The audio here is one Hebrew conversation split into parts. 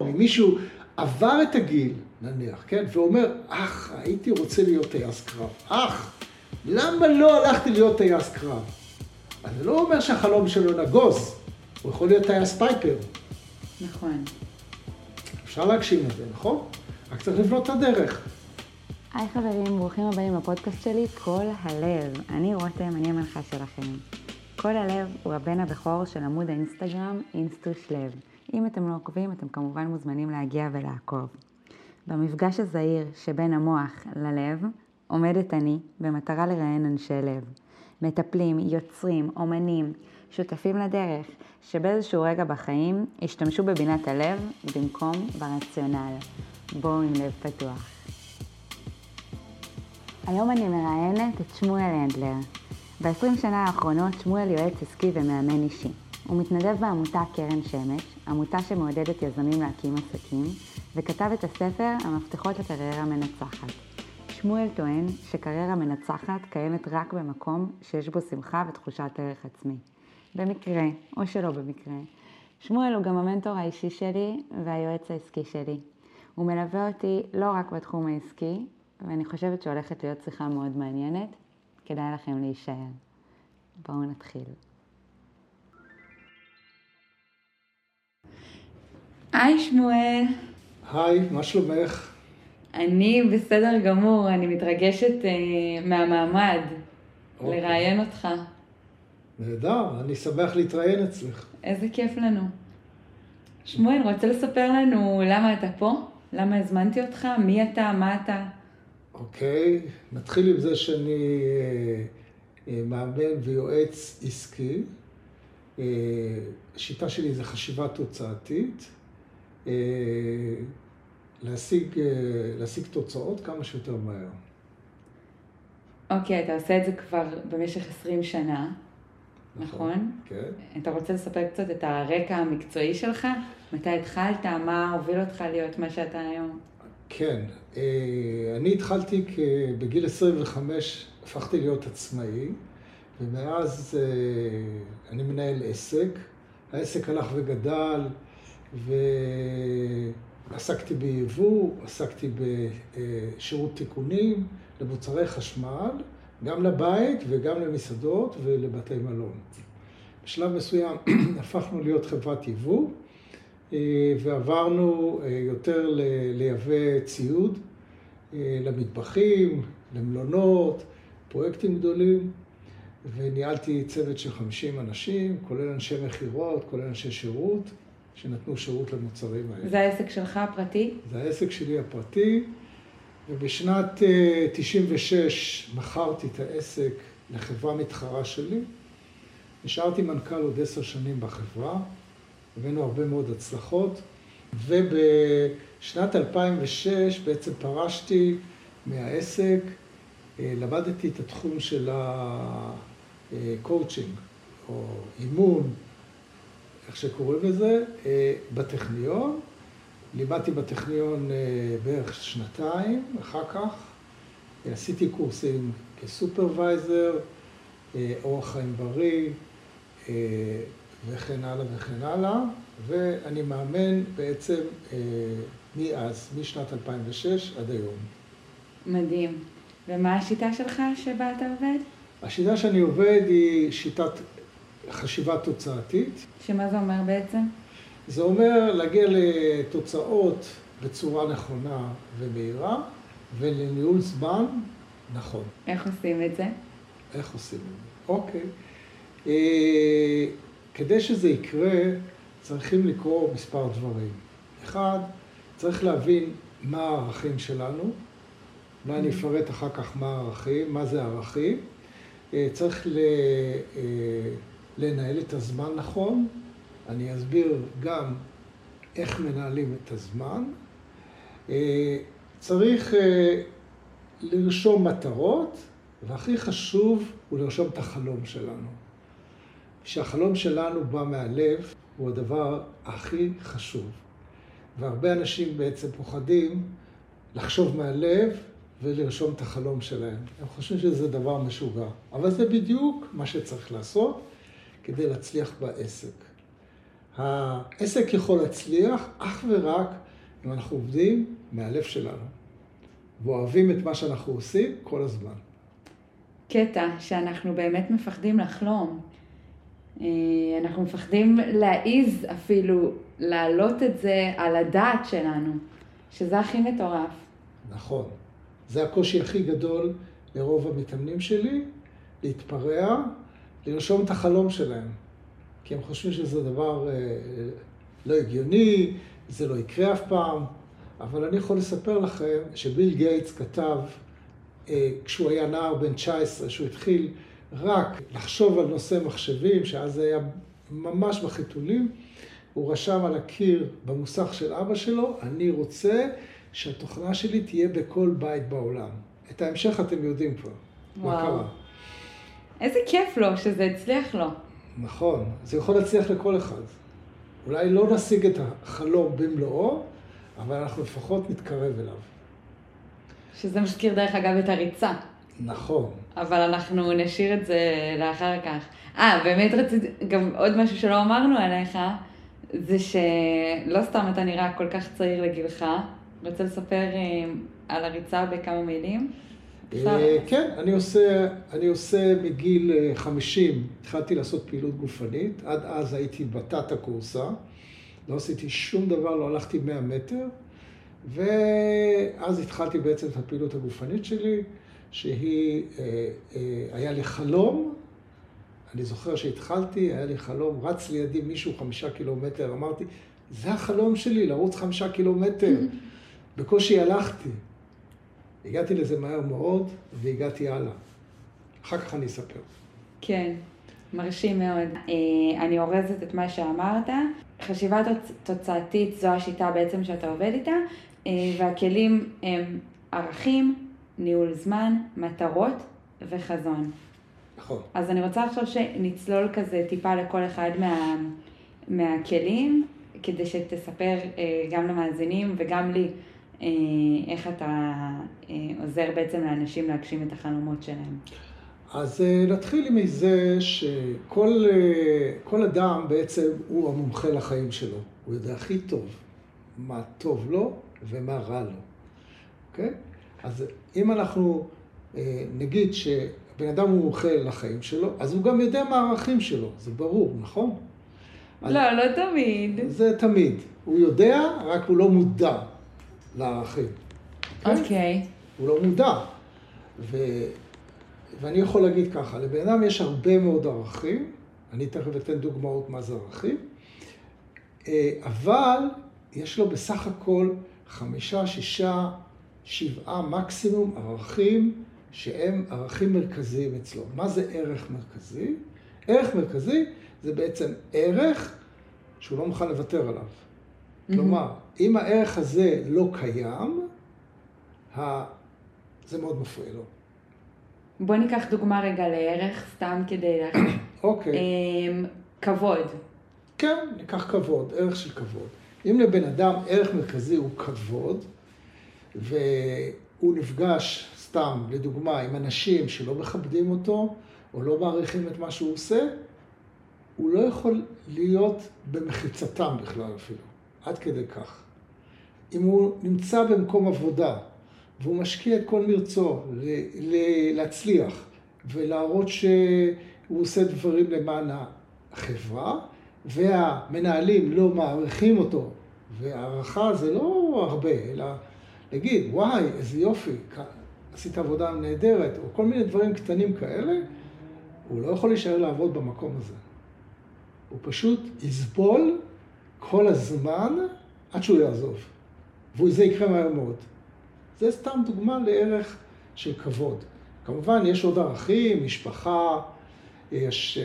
אם מישהו עבר את הגיל, נניח, כן, ואומר, אך, הייתי רוצה להיות טייס קרב. אך, למה לא הלכתי להיות טייס קרב? אז זה לא אומר שהחלום שלו נגוז, הוא יכול להיות טייס פייפר. נכון. אפשר להגשים את זה, נכון? רק צריך לבנות את הדרך. היי חברים, ברוכים הבאים לפודקאסט שלי, כל הלב. אני רותם, אני המנחה שלכם. כל הלב הוא הבן הבכור של עמוד האינסטגרם אינסטוש לב. אם אתם לא עוקבים, אתם כמובן מוזמנים להגיע ולעקוב. במפגש הזהיר שבין המוח ללב, עומדת אני במטרה לראיין אנשי לב. מטפלים, יוצרים, אומנים, שותפים לדרך, שבאיזשהו רגע בחיים השתמשו בבינת הלב במקום ברציונל. בואו עם לב פתוח. היום אני מראיינת את שמואל הנדלר. ב-20 שנה האחרונות שמואל יועץ עסקי ומאמן אישי. הוא מתנדב בעמותה קרן שמש, עמותה שמעודדת יזמים להקים עסקים, וכתב את הספר המפתחות לקריירה מנצחת. שמואל טוען שקריירה מנצחת קיימת רק במקום שיש בו שמחה ותחושת ערך עצמי. במקרה, או שלא במקרה. שמואל הוא גם המנטור האישי שלי והיועץ העסקי שלי. הוא מלווה אותי לא רק בתחום העסקי, ואני חושבת שהולכת להיות שיחה מאוד מעניינת. כדאי לכם להישאר. בואו נתחיל. היי שמואל. היי, מה שלומך? אני בסדר גמור, אני מתרגשת אה, מהמעמד אוקיי. לראיין אותך. נהדר, אני שמח להתראיין אצלך. איזה כיף לנו. שמואל, רוצה לספר לנו למה אתה פה? למה הזמנתי אותך? מי אתה? מה אתה? אוקיי, נתחיל עם זה שאני אה, אה, מאמן ויועץ עסקי. אה, השיטה שלי זה חשיבה תוצאתית. אה, להשיג, אה, להשיג תוצאות כמה שיותר מהר. אוקיי, אתה עושה את זה כבר במשך 20 שנה, נכון? כן. אתה רוצה לספר קצת את הרקע המקצועי שלך? מתי התחלת? מה הוביל אותך להיות מה שאתה היום? כן, אה, אני התחלתי בגיל 25, הפכתי להיות עצמאי, ומאז אני מנהל עסק. העסק הלך וגדל, ועסקתי ביבוא, עסקתי בשירות תיקונים למוצרי חשמל, גם לבית וגם למסעדות ולבתי מלון. בשלב מסוים הפכנו להיות חברת יבוא. אה, ועברנו אה, יותר לייבא ציוד אה, למטבחים, למלונות, פרויקטים גדולים, וניהלתי צוות של 50 אנשים, כולל אנשי מכירות, כולל אנשי שירות, שנתנו שירות למוצרים האלה. זה העסק שלך הפרטי? זה העסק שלי הפרטי, ובשנת אה, 96 מכרתי את העסק לחברה מתחרה שלי. נשארתי מנכ"ל עוד עשר שנים בחברה, הבאנו הרבה מאוד הצלחות, ובשנת 2006 בעצם פרשתי מהעסק, אה, למדתי את התחום של הקואוצ'ינג, או אימון, איך שקוראים לזה, אה, בטכניון. לימדתי בטכניון אה, בערך שנתיים, אחר כך אה, עשיתי קורסים כ supervisor, אורח חיים בריא, וכן הלאה וכן הלאה, ואני מאמן בעצם מאז, משנת 2006 עד היום. מדהים. ומה השיטה שלך שבה אתה עובד? השיטה שאני עובד היא שיטת חשיבה תוצאתית. שמה זה אומר בעצם? זה אומר להגיע לתוצאות בצורה נכונה ומהירה, ולניהול זמן נכון. איך עושים את זה? איך עושים את זה? אוקיי. אה, כדי שזה יקרה, צריכים לקרוא מספר דברים. אחד, צריך להבין מה הערכים שלנו. אולי אני אפרט אחר כך מה הערכים, מה זה ערכים. אה, צריך ל, אה, לנהל את הזמן נכון. אני אסביר גם איך מנהלים את הזמן. אה, צריך אה, לרשום מטרות, והכי חשוב הוא לרשום את החלום שלנו. שהחלום שלנו בא מהלב, הוא הדבר הכי חשוב. והרבה אנשים בעצם פוחדים לחשוב מהלב ולרשום את החלום שלהם. הם חושבים שזה דבר משוגע. אבל זה בדיוק מה שצריך לעשות כדי להצליח בעסק. העסק יכול להצליח אך ורק אם אנחנו עובדים מהלב שלנו, ואוהבים את מה שאנחנו עושים כל הזמן. קטע שאנחנו באמת מפחדים לחלום. אה, אנחנו מפחדים להעיז אפילו להעלות את זה על הדעת שלנו, שזה הכי מטורף. נכון. זה הקושי הכי גדול לרוב המתאמנים שלי, להתפרע, לרשום את החלום שלהם. כי הם חושבים שזה דבר אה, לא הגיוני, זה לא יקרה אף פעם, אבל אני יכול לספר לכם שביל גייטס כתב, אה, כשהוא היה נער בן 19, שהוא התחיל רק לחשוב על נושא מחשבים, שאז זה היה ממש בחיתולים, הוא רשם על הקיר במוסך של אבא שלו, אני רוצה שהתוכנה שלי תהיה בכל בית בעולם. את ההמשך אתם יודעים כבר, וואו. מה קרה. איזה כיף לו שזה הצליח לו. נכון, זה יכול להצליח לכל אחד. אולי לא נשיג את החלום במלואו, אבל אנחנו לפחות נתקרב אליו. שזה מזכיר דרך אגב את הריצה. נכון. אבל אנחנו נשאיר את זה לאחר כך. אה, באמת רציתי, גם עוד משהו שלא אמרנו עליך, זה שלא סתם אתה נראה כל כך צעיר לגילך. רוצה לספר אה, על הריצה בכמה מילים? אה, כן, אני עושה, אני עושה מגיל 50, אה, התחלתי לעשות פעילות גופנית, עד אז הייתי בתת הקורסה, לא עשיתי שום דבר, לא הלכתי 100 מטר, ואז התחלתי בעצם את הפעילות הגופנית שלי, שהיא, אה, היה לי חלום, אני זוכר שהתחלתי, היה לי חלום, רץ לידי מישהו חמישה קילומטר, אמרתי, זה החלום שלי, לרוץ חמישה קילומטר. בקושי הלכתי. הגעתי לזה מהר מאוד, והגעתי הלאה. אחר כך אני אספר. כן, מרשים מאוד. אה, אני אורזת את מה שאמרת. חשיבה תוצאתית זו השיטה בעצם שאתה עובד איתה, אה, והכלים הם ערכים, ניהול זמן, מטרות וחזון. נכון. אז אני רוצה עכשיו שנצלול כזה טיפה לכל אחד מה, מהכלים, כדי שתספר אה, גם למאזינים וגם לי איך אתה אה, עוזר בעצם לאנשים להגשים את החלומות שלהם? אז אה, נתחיל עם זה שכל אדם בעצם הוא המומחה לחיים שלו. הוא יודע הכי טוב מה טוב לו ומה רע לו, אוקיי? אז אם אנחנו נגיד שבן אדם הוא מומחה לחיים שלו, אז הוא גם יודע מה הערכים שלו, זה ברור, נכון? לא, לא תמיד. זה תמיד. הוא יודע, רק הוא לא מודע. לערכים. אוקיי. Okay? Okay. הוא לא מודע. ו... ואני יכול להגיד ככה, לבן אדם יש הרבה מאוד ערכים, אני תכף אתן דוגמאות מה זה ערכים, אה, אבל יש לו בסך הכל חמישה, שישה, שבעה מקסימום ערכים שהם ערכים מרכזיים אצלו. מה זה ערך מרכזי? ערך מרכזי זה בעצם ערך שהוא לא מוכן לוותר עליו. כלומר, אם הערך הזה לא קיים, זה מאוד מפריע לו. בוא ניקח דוגמה רגע לערך, סתם כדי. אוקיי. אמ, כבוד. כן, ניקח כבוד, ערך של כבוד. אם לבן אדם ערך מרכזי הוא כבוד, והוא נפגש, סתם, לדוגמה, עם אנשים שלא מכבדים אותו, או לא מעריכים את מה שהוא עושה, הוא לא יכול להיות במחיצתם בכלל אפילו. עד כדי כך. אם הוא נמצא במקום עבודה והוא משקיע את כל מרצו להצליח ולהראות שהוא עושה דברים למען החברה, והמנהלים לא מעריכים אותו, והערכה זה לא הרבה, אלא להגיד, וואי, איזה יופי, עשית עבודה נהדרת, או כל מיני דברים קטנים כאלה, הוא לא יכול להישאר לעבוד במקום הזה. הוא פשוט יסבול כל הזמן עד שהוא יעזוב. וזה יקרה מהר מאוד. זה סתם דוגמה לערך של כבוד. כמובן, יש עוד ערכים, משפחה, יש אה,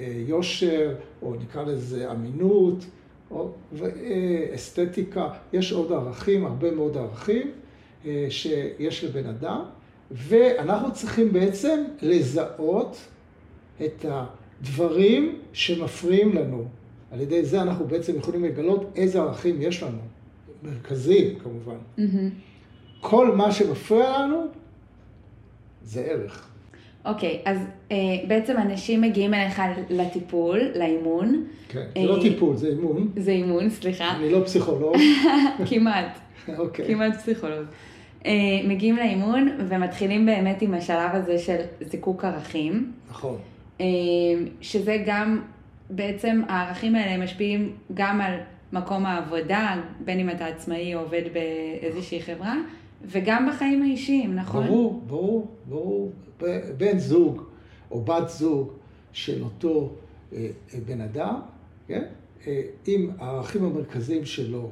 אה, יושר, או נקרא לזה אמינות, או אה, אסתטיקה, יש עוד ערכים, הרבה מאוד ערכים שיש לבן אדם, ואנחנו צריכים בעצם לזהות את הדברים שמפריעים לנו. על ידי זה אנחנו בעצם יכולים לגלות איזה ערכים יש לנו, מרכזיים כמובן. Mm-hmm. כל מה שמפריע לנו זה ערך. אוקיי, אז אה, בעצם אנשים מגיעים אליך לטיפול, לאימון. כן, זה לא אה, טיפול, זה אימון. זה אימון, סליחה. אני לא פסיכולוג. כמעט. אוקיי. כמעט פסיכולוג. אה, מגיעים לאימון ומתחילים באמת עם השלב הזה של זיקוק ערכים, נכון. אה, שזה גם, בעצם הערכים האלה משפיעים גם על מקום העבודה, בין אם אתה עצמאי או עובד באיזושהי חברה, וגם בחיים האישיים, נכון? ברור, ברור, ברור. בן זוג או בת זוג של אותו אה, אה, בן אדם, כן? אה, אם הערכים המרכזיים שלו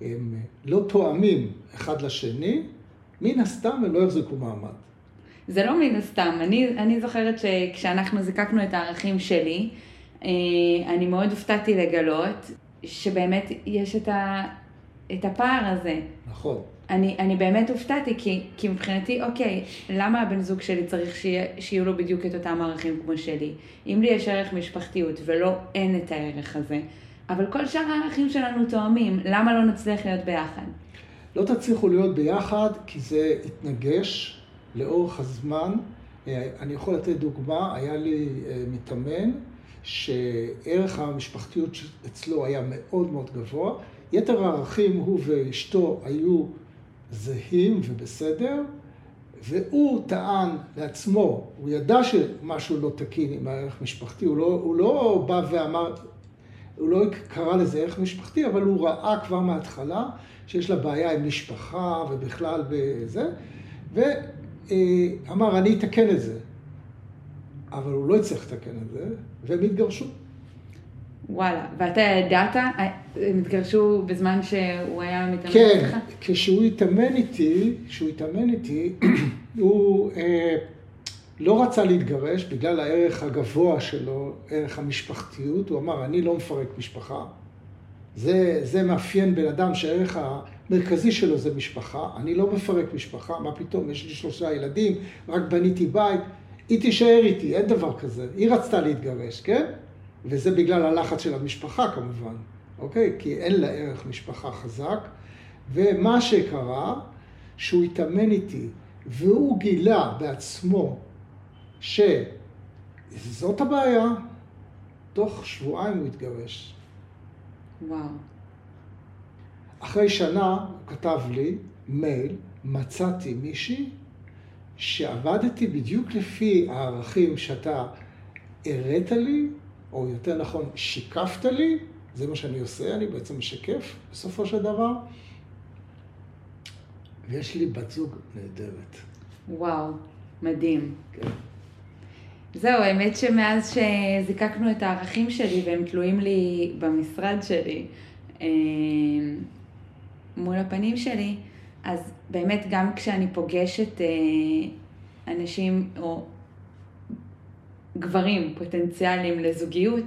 הם לא תואמים אחד לשני, מן הסתם הם לא יחזיקו מעמד. זה לא מן הסתם, אני, אני זוכרת שכשאנחנו זיקקנו את הערכים שלי, אני מאוד הופתעתי לגלות שבאמת יש את, ה, את הפער הזה. נכון. אני, אני באמת הופתעתי, כי, כי מבחינתי, אוקיי, למה הבן זוג שלי צריך שיה, שיהיו לו בדיוק את אותם ערכים כמו שלי? אם לי יש ערך משפחתיות ולא אין את הערך הזה, אבל כל שאר הערכים שלנו תואמים, למה לא נצליח להיות ביחד? לא תצליחו להיות ביחד כי זה יתנגש לאורך הזמן. אה, אני יכול לתת דוגמה, היה לי אה, מתאמן שערך המשפחתיות אצלו היה מאוד מאוד גבוה. יתר הערכים, הוא ואשתו היו זהים ובסדר, והוא טען לעצמו, הוא ידע שמשהו לא תקין עם הערך משפחתי, הוא לא, הוא לא בא ואמר, הוא לא קרא לזה ערך משפחתי, אבל הוא ראה כבר מההתחלה שיש לה בעיה עם משפחה ובכלל בזה, ואמר, אני אתקן את זה. אבל הוא לא הצליח לתקן את זה, והם התגרשו. וואלה, ואתה ידעת? הם התגרשו בזמן שהוא היה מתאמן כן, איתך? כשהוא התאמן איתי, כשהוא התאמן איתי, הוא אה, לא רצה להתגרש בגלל הערך הגבוה שלו, ערך המשפחתיות. הוא אמר, אני לא מפרק משפחה. זה, זה מאפיין בן אדם שהערך המרכזי שלו זה משפחה. אני לא מפרק משפחה, מה פתאום, יש לי שלושה ילדים, רק בניתי בית. היא תישאר איתי, אין דבר כזה. היא רצתה להתגרש, כן? וזה בגלל הלחץ של המשפחה כמובן, אוקיי? כי אין לה ערך משפחה חזק. ומה שקרה, שהוא התאמן איתי, והוא גילה בעצמו שזאת הבעיה, תוך שבועיים הוא התגרש. וואו. אחרי שנה הוא כתב לי מייל, מצאתי מישהי שעבדתי בדיוק לפי הערכים שאתה הראת לי, או יותר נכון, שיקפת לי, זה מה שאני עושה, אני בעצם משקף בסופו של דבר, ויש לי בת זוג נהדרת. וואו, מדהים. כן. זהו, האמת שמאז שזיקקנו את הערכים שלי והם תלויים לי במשרד שלי, אה, מול הפנים שלי, אז באמת גם כשאני פוגשת אה, אנשים או גברים פוטנציאליים לזוגיות,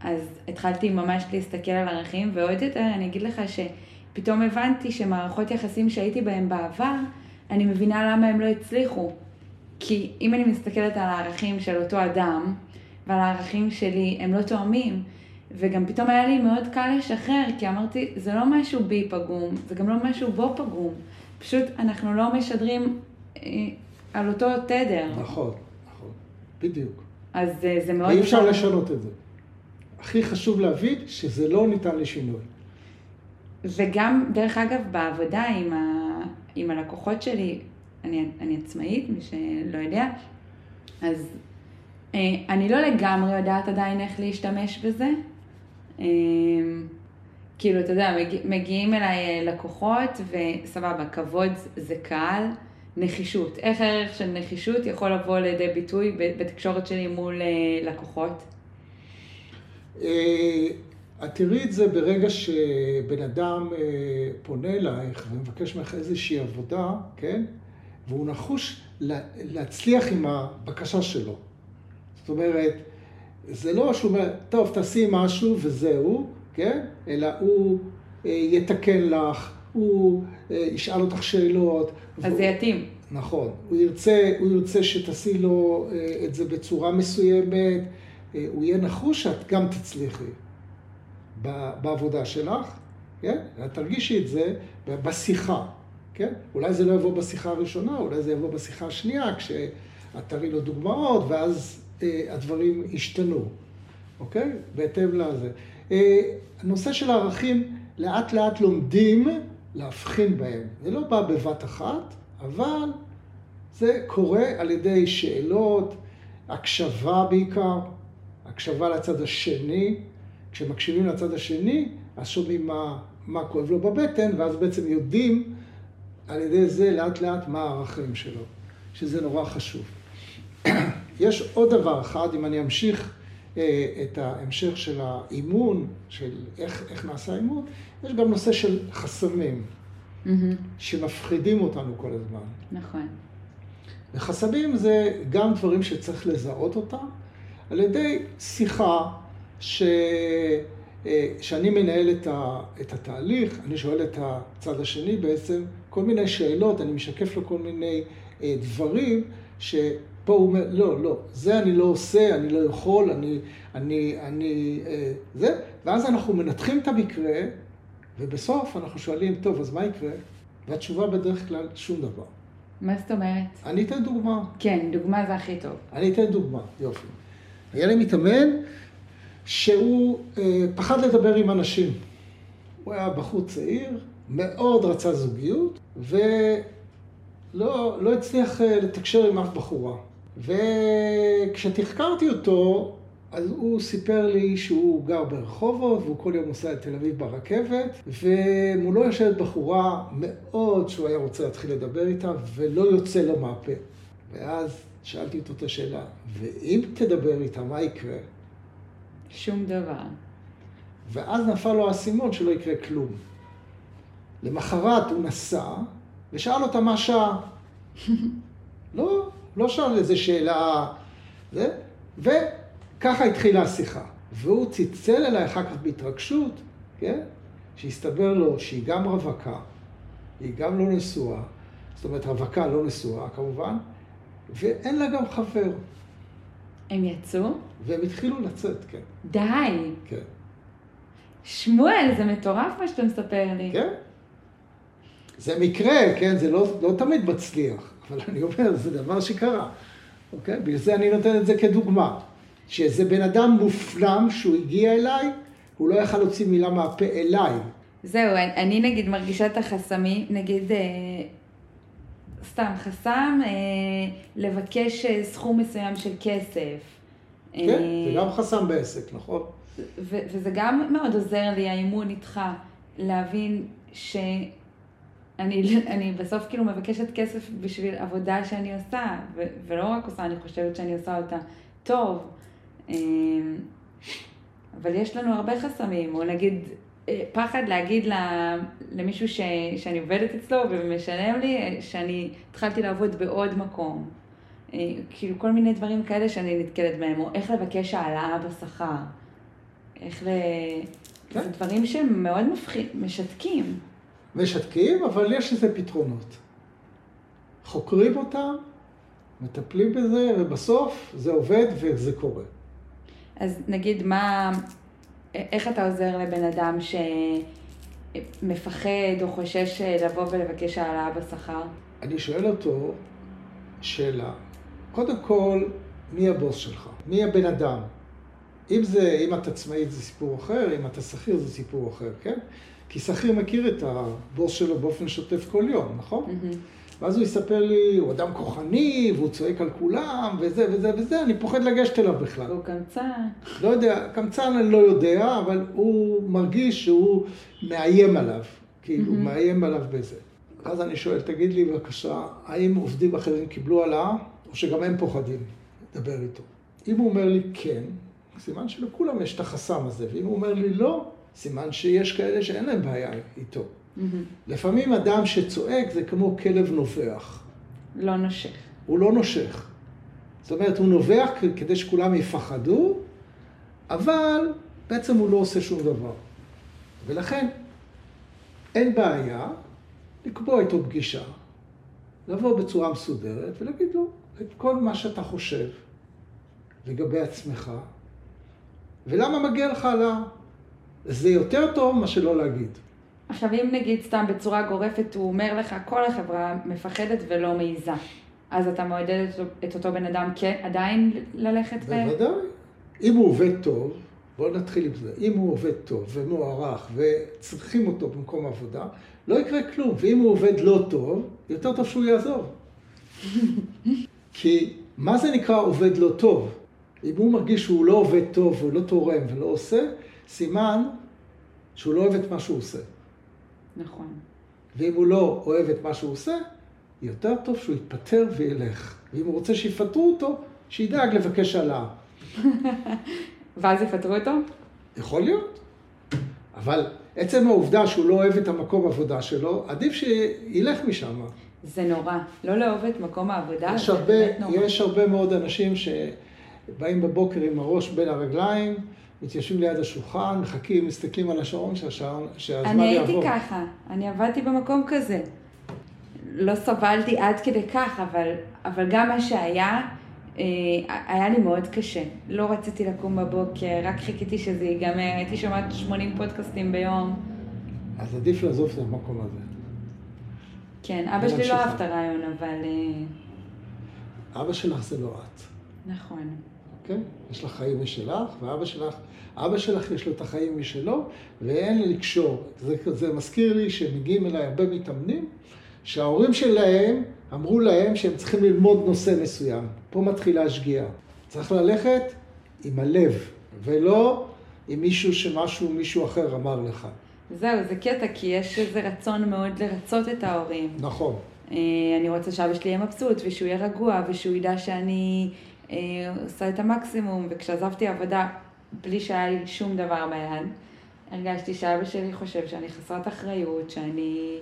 אז התחלתי ממש להסתכל על ערכים, ועוד יותר אני אגיד לך שפתאום הבנתי שמערכות יחסים שהייתי בהן בעבר, אני מבינה למה הם לא הצליחו. כי אם אני מסתכלת על הערכים של אותו אדם, ועל הערכים שלי, הם לא תואמים. וגם פתאום היה לי מאוד קל לשחרר, כי אמרתי, זה לא משהו בי פגום, זה גם לא משהו בו פגום. פשוט אנחנו לא משדרים אה, על אותו תדר. נכון, נכון, בדיוק. אז אה, זה מאוד... ואי אפשר לשנות את זה. הכי חשוב להבין שזה לא ניתן לשינוי. וגם, דרך אגב, בעבודה עם, ה... עם הלקוחות שלי, אני, אני עצמאית, מי שלא יודע, אז אה, אני לא לגמרי יודעת עדיין איך להשתמש בזה. אה, כאילו, אתה יודע, מגיע, מגיעים אליי אה, לקוחות, וסבבה, כבוד זה קהל, נחישות. איך הערך של נחישות יכול לבוא לידי ביטוי בתקשורת שלי מול אה, לקוחות? אה, את תראי את זה ברגע שבן אדם פונה אלייך ומבקש ממך איזושהי עבודה, כן? והוא נחוש להצליח עם הבקשה שלו. זאת אומרת, זה לא שהוא אומר, טוב, תעשי משהו וזהו, כן? אלא הוא יתקן לך, הוא ישאל אותך שאלות. אז והוא... זה יתאים. נכון. הוא ירצה, הוא ירצה שתעשי לו את זה בצורה מסוימת. הוא יהיה נחוש שאת גם תצליחי בעבודה שלך, כן? את תרגישי את זה בשיחה, כן? אולי זה לא יבוא בשיחה הראשונה, אולי זה יבוא בשיחה השנייה, את תראי לו דוגמאות, ואז אה, הדברים ישתנו, אוקיי? בהתאם לזה. אה, הנושא של הערכים, לאט לאט לומדים להבחין בהם. זה לא בא בבת אחת, אבל זה קורה על ידי שאלות, הקשבה בעיקר, הקשבה לצד השני. כשמקשיבים לצד השני, אז שומעים מה, מה כואב לו בבטן, ואז בעצם יודעים על ידי זה לאט לאט מה הערכים שלו, שזה נורא חשוב. יש עוד דבר אחד, אם אני אמשיך אה, את ההמשך של האימון, של איך, איך נעשה האימון, יש גם נושא של חסמים, mm-hmm. שמפחידים אותנו כל הזמן. נכון. וחסמים זה גם דברים שצריך לזהות אותם על ידי שיחה ש... אה, שאני מנהל את, ה... את התהליך, אני שואל את הצד השני בעצם כל מיני שאלות, אני משקף לו כל מיני אה, דברים שפה הוא אומר, לא, לא, זה אני לא עושה, אני לא יכול, אני, אני, אני, אה, זה, ואז אנחנו מנתחים את המקרה, ובסוף אנחנו שואלים, טוב, אז מה יקרה? והתשובה בדרך כלל, שום דבר. מה זאת אומרת? אני אתן דוגמה. כן, דוגמה זה הכי טוב. אני אתן דוגמה, יופי. היה לי מתאמן שהוא אה, פחד לדבר עם אנשים. הוא היה בחור צעיר, מאוד רצה זוגיות, ולא לא הצליח אה, לתקשר עם אף בחורה. וכשתחקרתי אותו, אז הוא סיפר לי שהוא גר ברחובות, והוא כל יום נוסע לתל אביב ברכבת, ומולו יושבת בחורה מאוד שהוא היה רוצה להתחיל לדבר איתה, ולא יוצא לו מהפה. ואז שאלתי אותו את השאלה, ואם תדבר איתה, מה יקרה? שום דבר. ואז נפל לו האסימון שלא יקרה כלום. למחרת הוא נסע, ושאל אותה מה שעה. לא, לא שאל איזה שאלה, זה, וככה התחילה השיחה. והוא צלצל אליי אחר כך בהתרגשות, כן? שהסתבר לו שהיא גם רווקה, היא גם לא נשואה, זאת אומרת רווקה לא נשואה כמובן, ואין לה גם חבר. הם יצאו? והם התחילו לצאת, כן. די. כן. שמואל, זה מטורף מה שאתה מספר לי. כן. זה מקרה, כן? זה לא, לא תמיד מצליח, אבל אני אומר, זה דבר שקרה. אוקיי? בגלל זה אני נותן את זה כדוגמה. שאיזה בן אדם מופנם שהוא הגיע אליי, הוא לא יכל להוציא מילה מהפה אליי. זהו, אני נגיד מרגישה את החסמים, נגיד, אה, סתם חסם, אה, לבקש אה, סכום מסוים של כסף. כן, אה, זה גם חסם בעסק, נכון? וזה גם מאוד עוזר לי, האימון איתך, להבין שאני אני בסוף כאילו מבקשת כסף בשביל עבודה שאני עושה, ולא רק עושה, אני חושבת שאני עושה אותה טוב. אבל יש לנו הרבה חסמים, או נגיד פחד להגיד למישהו ש, שאני עובדת אצלו ומשלם לי, שאני התחלתי לעבוד בעוד מקום. אה, כאילו כל מיני דברים כאלה שאני נתקלת בהם, או איך לבקש העלאה בשכר. איך ל... כן. זה דברים שהם מאוד מפחיד, משתקים. משתקים, אבל יש לזה פתרונות. חוקרים אותם, מטפלים בזה, ובסוף זה עובד וזה קורה. אז נגיד מה, איך אתה עוזר לבן אדם שמפחד או חושש לבוא ולבקש העלאה בשכר? אני שואל אותו שאלה. קודם כל, מי הבוס שלך? מי הבן אדם? אם זה, אם את עצמאית זה סיפור אחר, אם אתה שכיר זה סיפור אחר, כן? כי שכיר מכיר את הבוס שלו באופן שוטף כל יום, נכון? Mm-hmm. ואז הוא יספר לי, הוא אדם כוחני, והוא צועק על כולם, וזה וזה וזה, אני פוחד לגשת אליו בכלל. הוא קמצן. לא יודע, קמצן אני לא יודע, אבל הוא מרגיש שהוא מאיים עליו. כאילו, הוא מאיים עליו בזה. אז אני שואל, תגיד לי בבקשה, האם עובדים אחרים קיבלו העלאה, או שגם הם פוחדים לדבר איתו? אם הוא אומר לי כן, סימן שלכולם יש את החסם הזה, ואם הוא אומר לי לא, סימן שיש כאלה שאין להם בעיה איתו. Mm-hmm. לפעמים אדם שצועק זה כמו כלב נובח. לא נושך. הוא לא נושך. זאת אומרת, הוא נובח כדי שכולם יפחדו, אבל בעצם הוא לא עושה שום דבר. ולכן, אין בעיה לקבוע איתו פגישה, לבוא בצורה מסודרת ולהגיד לו את כל מה שאתה חושב לגבי עצמך, ולמה מגיע לך העלאה. זה יותר טוב מה שלא להגיד. עכשיו, אם נגיד סתם בצורה גורפת, הוא אומר לך, כל החברה מפחדת ולא מעיזה. אז אתה מעודד את אותו בן אדם כן, עדיין ללכת ב... בוודאי. אם הוא עובד טוב, בואו נתחיל עם זה. אם הוא עובד טוב ומוערך וצריכים אותו במקום עבודה, לא יקרה כלום. ואם הוא עובד לא טוב, יותר טוב שהוא יעזוב. כי מה זה נקרא עובד לא טוב? אם הוא מרגיש שהוא לא עובד טוב והוא לא תורם ולא עושה, סימן שהוא לא אוהב את מה שהוא עושה. נכון. ואם הוא לא אוהב את מה שהוא עושה, יותר טוב שהוא יתפטר וילך. ואם הוא רוצה שיפטרו אותו, שידאג לבקש העלאה. ואז יפטרו אותו? יכול להיות. אבל עצם העובדה שהוא לא אוהב את המקום עבודה שלו, עדיף שילך משם. זה נורא. לא לאהוב את מקום העבודה, זה הרבה, באמת נורא. יש הרבה מאוד אנשים שבאים בבוקר עם הראש בין הרגליים, מתיישבים ליד השולחן, מחכים, מסתכלים על השעון, שהשעון, שהזמן יעבור. אני הייתי ככה, אני עבדתי במקום כזה. לא סבלתי עד כדי כך, אבל, אבל גם מה שהיה, אה, היה לי מאוד קשה. לא רציתי לקום בבוקר, רק חיכיתי שזה ייגמר, הייתי שומעת 80 פודקאסטים ביום. אז עדיף לעזוב את המקום הזה. כן, אבא שלי לא אהב את הרעיון, אבל... אה, אבא שלך זה לא את. נכון. כן? יש לך חיים משלך, ואבא שלך, אבא שלך יש לו את החיים משלו, ואין לקשור. זה, זה מזכיר לי שמגיעים אליי הרבה מתאמנים, שההורים שלהם אמרו להם שהם צריכים ללמוד נושא מסוים. פה מתחילה השגיאה. צריך ללכת עם הלב, ולא עם מישהו שמשהו, מישהו אחר אמר לך. זהו, זה קטע, כי יש איזה רצון מאוד לרצות את ההורים. נכון. אה, אני רוצה שאבא שלי יהיה מבסוט, ושהוא יהיה רגוע, ושהוא ידע שאני עושה את המקסימום, וכשעזבתי עבודה, בלי שהיה לי שום דבר ביד, הרגשתי שאבא שלי חושב שאני חסרת אחריות, שאני...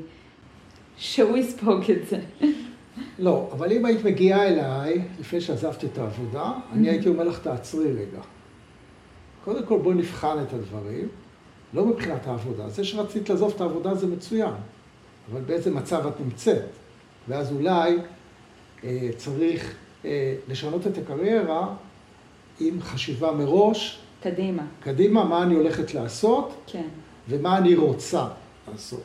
שהוא יספוג את זה. לא, אבל אם היית מגיעה אליי, לפני שעזבתי את העבודה, אני הייתי אומר לך, תעצרי רגע. קודם כל בואי נבחן את הדברים, לא מבחינת העבודה. זה שרצית לעזוב את העבודה זה מצוין, אבל באיזה מצב את נמצאת? ואז אולי אה, צריך אה, לשנות את הקריירה עם חשיבה מראש. קדימה. קדימה, מה אני הולכת לעשות, כן. ומה אני רוצה לעשות.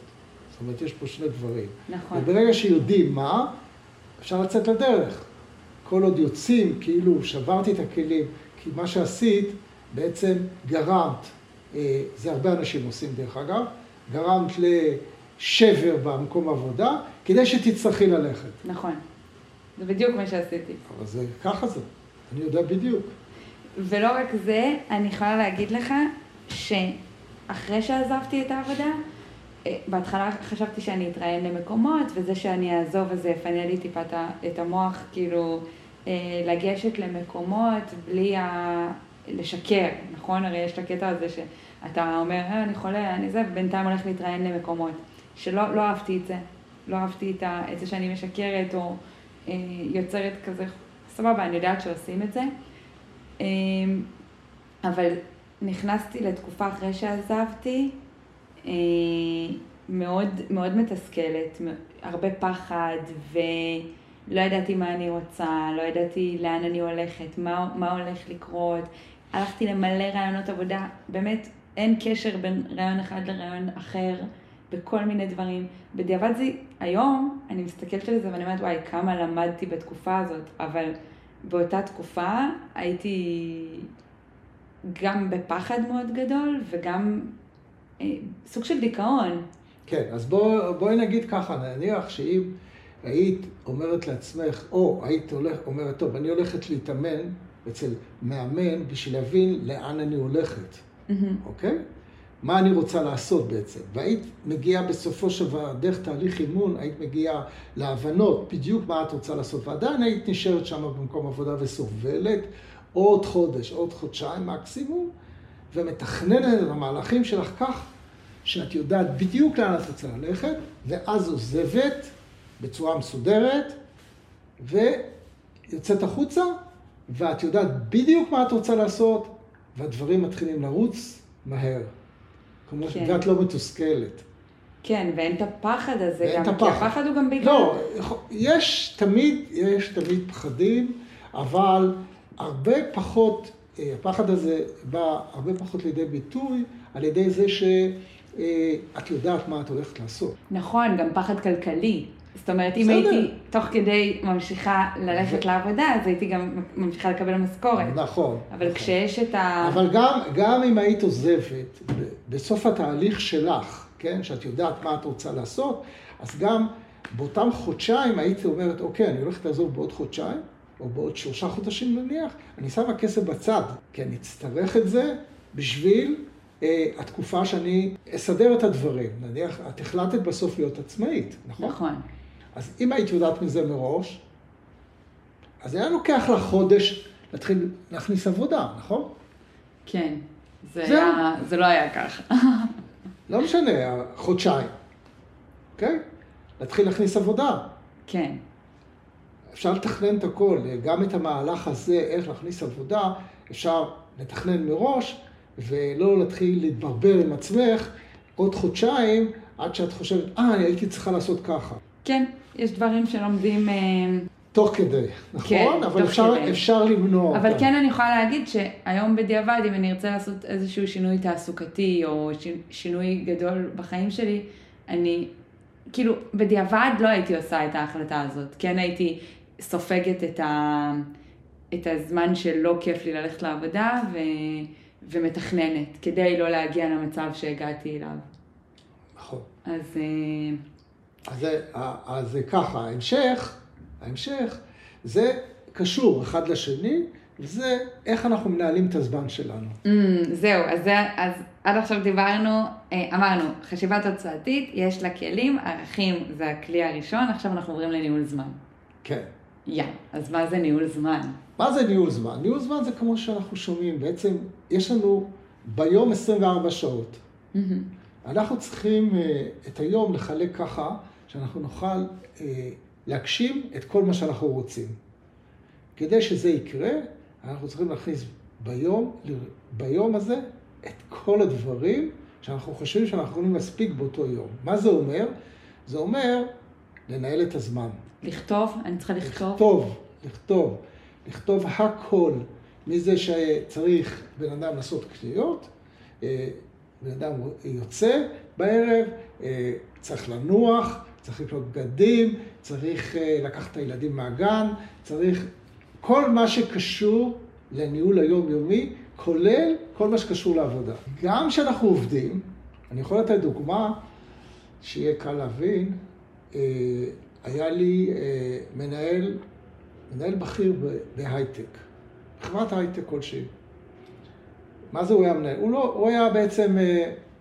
זאת אומרת, יש פה שני דברים. נכון. וברגע שיודעים מה, אפשר לצאת לדרך. כל עוד יוצאים, כאילו שברתי את הכלים, כי מה שעשית בעצם גרמת, אה, זה הרבה אנשים עושים דרך אגב, גרמת לשבר במקום עבודה, כדי שתצטרכי ללכת. נכון. זה בדיוק מה שעשיתי. אבל זה, ככה זה, אני יודע בדיוק. ולא רק זה, אני יכולה להגיד לך שאחרי שעזבתי את העבודה, אה, בהתחלה חשבתי שאני אתראיין למקומות, וזה שאני אעזוב וזה יפנה לי טיפה את המוח, כאילו, אה, לגשת למקומות בלי ה... לשקר, נכון? הרי יש את הקטע הזה שאתה אומר, אה, אני חולה, אני זה, ובינתיים הולך להתראיין למקומות. שלא לא אהבתי את זה. לא אהבתי את, ה, את זה שאני משקרת או יוצרת כזה, סבבה, אני יודעת שעושים את זה. אה, אבל נכנסתי לתקופה אחרי שעזבתי, אה, מאוד, מאוד מתסכלת, הרבה פחד, ולא ידעתי מה אני רוצה, לא ידעתי לאן אני הולכת, מה, מה הולך לקרות. הלכתי למלא רעיונות עבודה, באמת אין קשר בין רעיון אחד לרעיון אחר. בכל מיני דברים. בדיעבד זה, היום אני מסתכלת על זה ואני אומרת, וואי, כמה למדתי בתקופה הזאת, אבל באותה תקופה הייתי גם בפחד מאוד גדול וגם אה, סוג של דיכאון. כן, אז בוא, בואי נגיד ככה, נניח שאם היית אומרת לעצמך, או היית הולך, אומרת, טוב, אני הולכת להתאמן אצל מאמן בשביל להבין לאן אני הולכת, mm-hmm. אוקיי? מה אני רוצה לעשות בעצם. והיית מגיעה בסופו של דבר, דרך תהליך אימון, היית מגיעה להבנות בדיוק מה את רוצה לעשות, ועדיין היית נשארת שם במקום עבודה וסובלת עוד חודש, עוד חודשיים מקסימום, ומתכננת את המהלכים שלך כך שאת יודעת בדיוק לאן את רוצה ללכת, ואז עוזבת בצורה מסודרת, ויוצאת החוצה, ואת יודעת בדיוק מה את רוצה לעשות, והדברים מתחילים לרוץ מהר. כמו כן. ואת לא מתוסכלת. כן, ואין את הפחד הזה ואין גם, את הפחד. כי הפחד הוא גם בגלל... לא, יש תמיד, יש תמיד פחדים, אבל הרבה פחות, אה, הפחד הזה בא הרבה פחות לידי ביטוי על ידי זה שאת יודעת מה את הולכת לעשות. נכון, גם פחד כלכלי. זאת אומרת, אם בסדר. הייתי תוך כדי ממשיכה ללכת לעבודה, אז הייתי גם ממשיכה לקבל משכורת. נכון. אבל נכון. כשיש את ה... אבל גם, גם אם היית עוזבת, בסוף התהליך שלך, כן, שאת יודעת מה את רוצה לעשות, אז גם באותם חודשיים היית אומרת, אוקיי, אני הולכת לעזוב בעוד חודשיים, או בעוד שלושה חודשים נניח, אני שמה כסף בצד, כי אני אצטרך את זה בשביל אה, התקופה שאני אסדר את הדברים. נניח, את החלטת בסוף להיות עצמאית, נכון? נכון. אז אם היית יודעת מזה מראש, אז היה לוקח לך חודש להתחיל להכניס עבודה, נכון? כן. זה, זהו. היה, זה לא היה ככה. לא משנה, חודשיים, אוקיי? להתחיל להכניס עבודה. כן. אפשר לתכנן את הכל, גם את המהלך הזה, איך להכניס עבודה, אפשר לתכנן מראש, ולא להתחיל להתברבר עם עצמך עוד חודשיים, עד שאת חושבת, אה, הייתי צריכה לעשות ככה. כן, יש דברים שלומדים... אה, תוך כדי, נכון? כן, אבל אפשר, כדי. אפשר למנוע אבל אותם. כן אני יכולה להגיד שהיום בדיעבד, אם אני ארצה לעשות איזשהו שינוי תעסוקתי או שינוי גדול בחיים שלי, אני, כאילו, בדיעבד לא הייתי עושה את ההחלטה הזאת. כן הייתי סופגת את, ה, את הזמן שלא כיף לי ללכת לעבודה ו, ומתכננת, כדי לא להגיע למצב שהגעתי אליו. נכון. אז אה, אז זה, אז זה ככה, ההמשך, ההמשך, זה קשור אחד לשני, וזה איך אנחנו מנהלים את הזמן שלנו. Mm, זהו, אז, זה, אז עד עכשיו דיברנו, אה, אמרנו, חשיבה תוצאתית, יש לה כלים, ערכים זה הכלי הראשון, עכשיו אנחנו עוברים לניהול זמן. כן. יא, אז מה זה ניהול זמן? מה זה ניהול זמן? ניהול זמן זה כמו שאנחנו שומעים, בעצם יש לנו ביום 24 שעות. מהמם. אנחנו צריכים אה, את היום לחלק ככה, שאנחנו נוכל אה, להגשים את כל מה שאנחנו רוצים. כדי שזה יקרה, אנחנו צריכים להכניס ביום, ביום הזה את כל הדברים שאנחנו חושבים שאנחנו יכולים להספיק באותו יום. מה זה אומר? זה אומר לנהל את הזמן. לכתוב? אני צריכה לכתוב? לכתוב, לכתוב, לכתוב הכל, מזה שצריך בן אדם לעשות קניות, אה, בן אדם יוצא בערב, אה, צריך לנוח, צריך לקנות בגדים, צריך אה, לקחת את הילדים מהגן, צריך כל מה שקשור לניהול היומיומי, כולל כל מה שקשור לעבודה. גם כשאנחנו עובדים, אני יכול לתת דוגמה שיהיה קל להבין, אה, היה לי אה, מנהל, מנהל בכיר בהייטק, חברת הייטק כלשהי. מה זה הוא היה מנהל? הוא, לא, הוא היה בעצם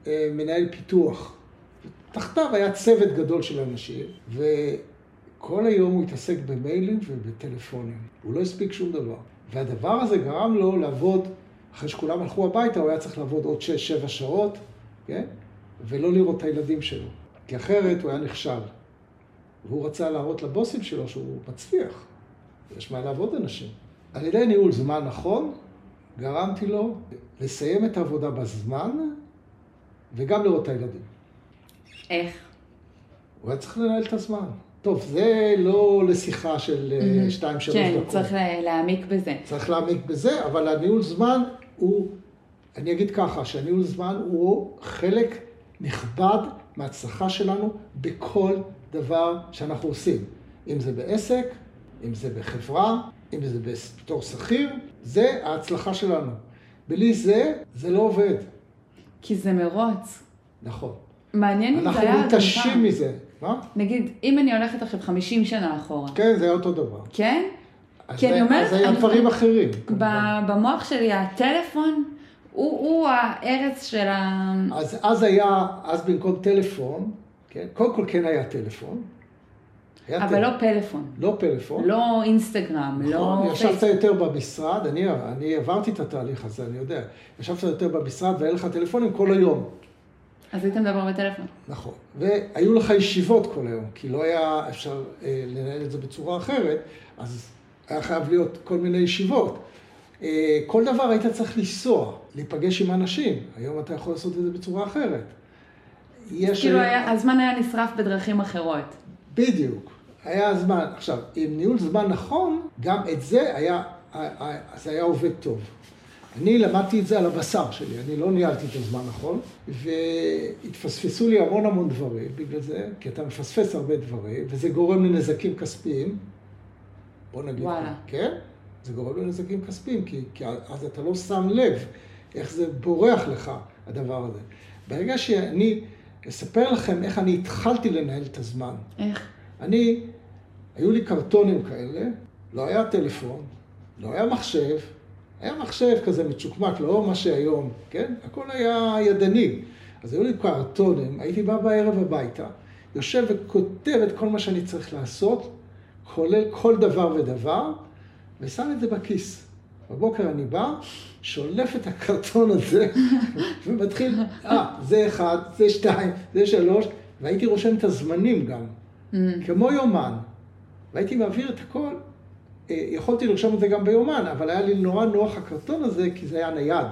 מנהל פיתוח. תחתיו היה צוות גדול של אנשים, וכל היום הוא התעסק במיילים ובטלפונים. הוא לא הספיק שום דבר. והדבר הזה גרם לו לעבוד, אחרי שכולם הלכו הביתה, הוא היה צריך לעבוד עוד 6-7 שעות, כן? ולא לראות את הילדים שלו. כי אחרת הוא היה נכשל. והוא רצה להראות לבוסים שלו שהוא מצליח. יש מה לעבוד אנשים. על ידי ניהול זמן נכון, גרמתי לו לסיים את העבודה בזמן וגם לראות את הילדים. איך? הוא היה צריך לנהל את הזמן. טוב, זה לא לשיחה של אה, מהמם. שתיים, שלוש כן, דקות. צריך לה- להעמיק בזה. צריך להעמיק בזה, אבל הניהול זמן הוא, אני אגיד ככה, שהניהול זמן הוא חלק נכבד מההצלחה שלנו בכל דבר שאנחנו עושים. אם זה בעסק, אם זה בחברה, אם זה בתור שכיר, זה ההצלחה שלנו. בלי זה, זה לא עובד. כי זה מרוץ. נכון. מעניין אם זה אנחנו היה מותשים פעם. מזה. מה? נגיד, אם אני הולכת עכשיו 50 שנה אחורה, כן, זה היה אותו דבר. כן? כי זה- אני אומרת, אז היה דברים אחרים. כמובן. במוח שלי הטלפון הוא, הוא הארץ של ה... אז, אז היה, אז במקום טלפון, כן, קודם כל כן היה טלפון. היה אבל טל- לא פלאפון. לא פלאפון. לא אינסטגרם, נכון, לא ישבת. יותר במשרד, אני, אני עברתי את התהליך הזה, אני יודע. ישבת יותר במשרד והיה לך טלפונים כל היום. אז היית מדבר בטלפון. נכון. והיו לך ישיבות כל היום, כי לא היה אפשר אה, לנהל את זה בצורה אחרת, אז היה חייב להיות כל מיני ישיבות. אה, כל דבר היית צריך לנסוע, להיפגש עם אנשים. היום אתה יכול לעשות את זה בצורה אחרת. יש... כאילו היום- היה, הזמן היה נשרף בדרכים אחרות. בדיוק. היה זמן. עכשיו, עם ניהול זמן נכון, גם את זה היה, זה היה עובד טוב. אני למדתי את זה על הבשר שלי, אני לא ניהלתי את הזמן נכון, והתפספסו לי המון המון דברים בגלל זה, כי אתה מפספס הרבה דברים, וזה גורם לנזקים כספיים. בוא נגיד, וואלה. כן? זה גורם לנזקים כספיים, כי, כי אז אתה לא שם לב איך זה בורח לך, הדבר הזה. ברגע שאני אספר לכם איך אני התחלתי לנהל את הזמן. איך? אני, היו לי קרטונים כאלה, לא היה טלפון, לא היה מחשב, היה מחשב כזה מצ'וקמק, לא מה שהיום, כן? הכל היה ידני. אז היו לי קרטונים, הייתי בא בערב הביתה, יושב וכותב את כל מה שאני צריך לעשות, כולל כל דבר ודבר, ושם את זה בכיס. בבוקר אני בא, שולף את הקרטון הזה, ומתחיל, אה, זה אחד, זה שתיים, זה שלוש, והייתי רושם את הזמנים גם, Mm. כמו יומן. והייתי מעביר את הכל, יכולתי לרשום את זה גם ביומן, אבל היה לי נורא נוח הקרטון הזה, כי זה היה נייד.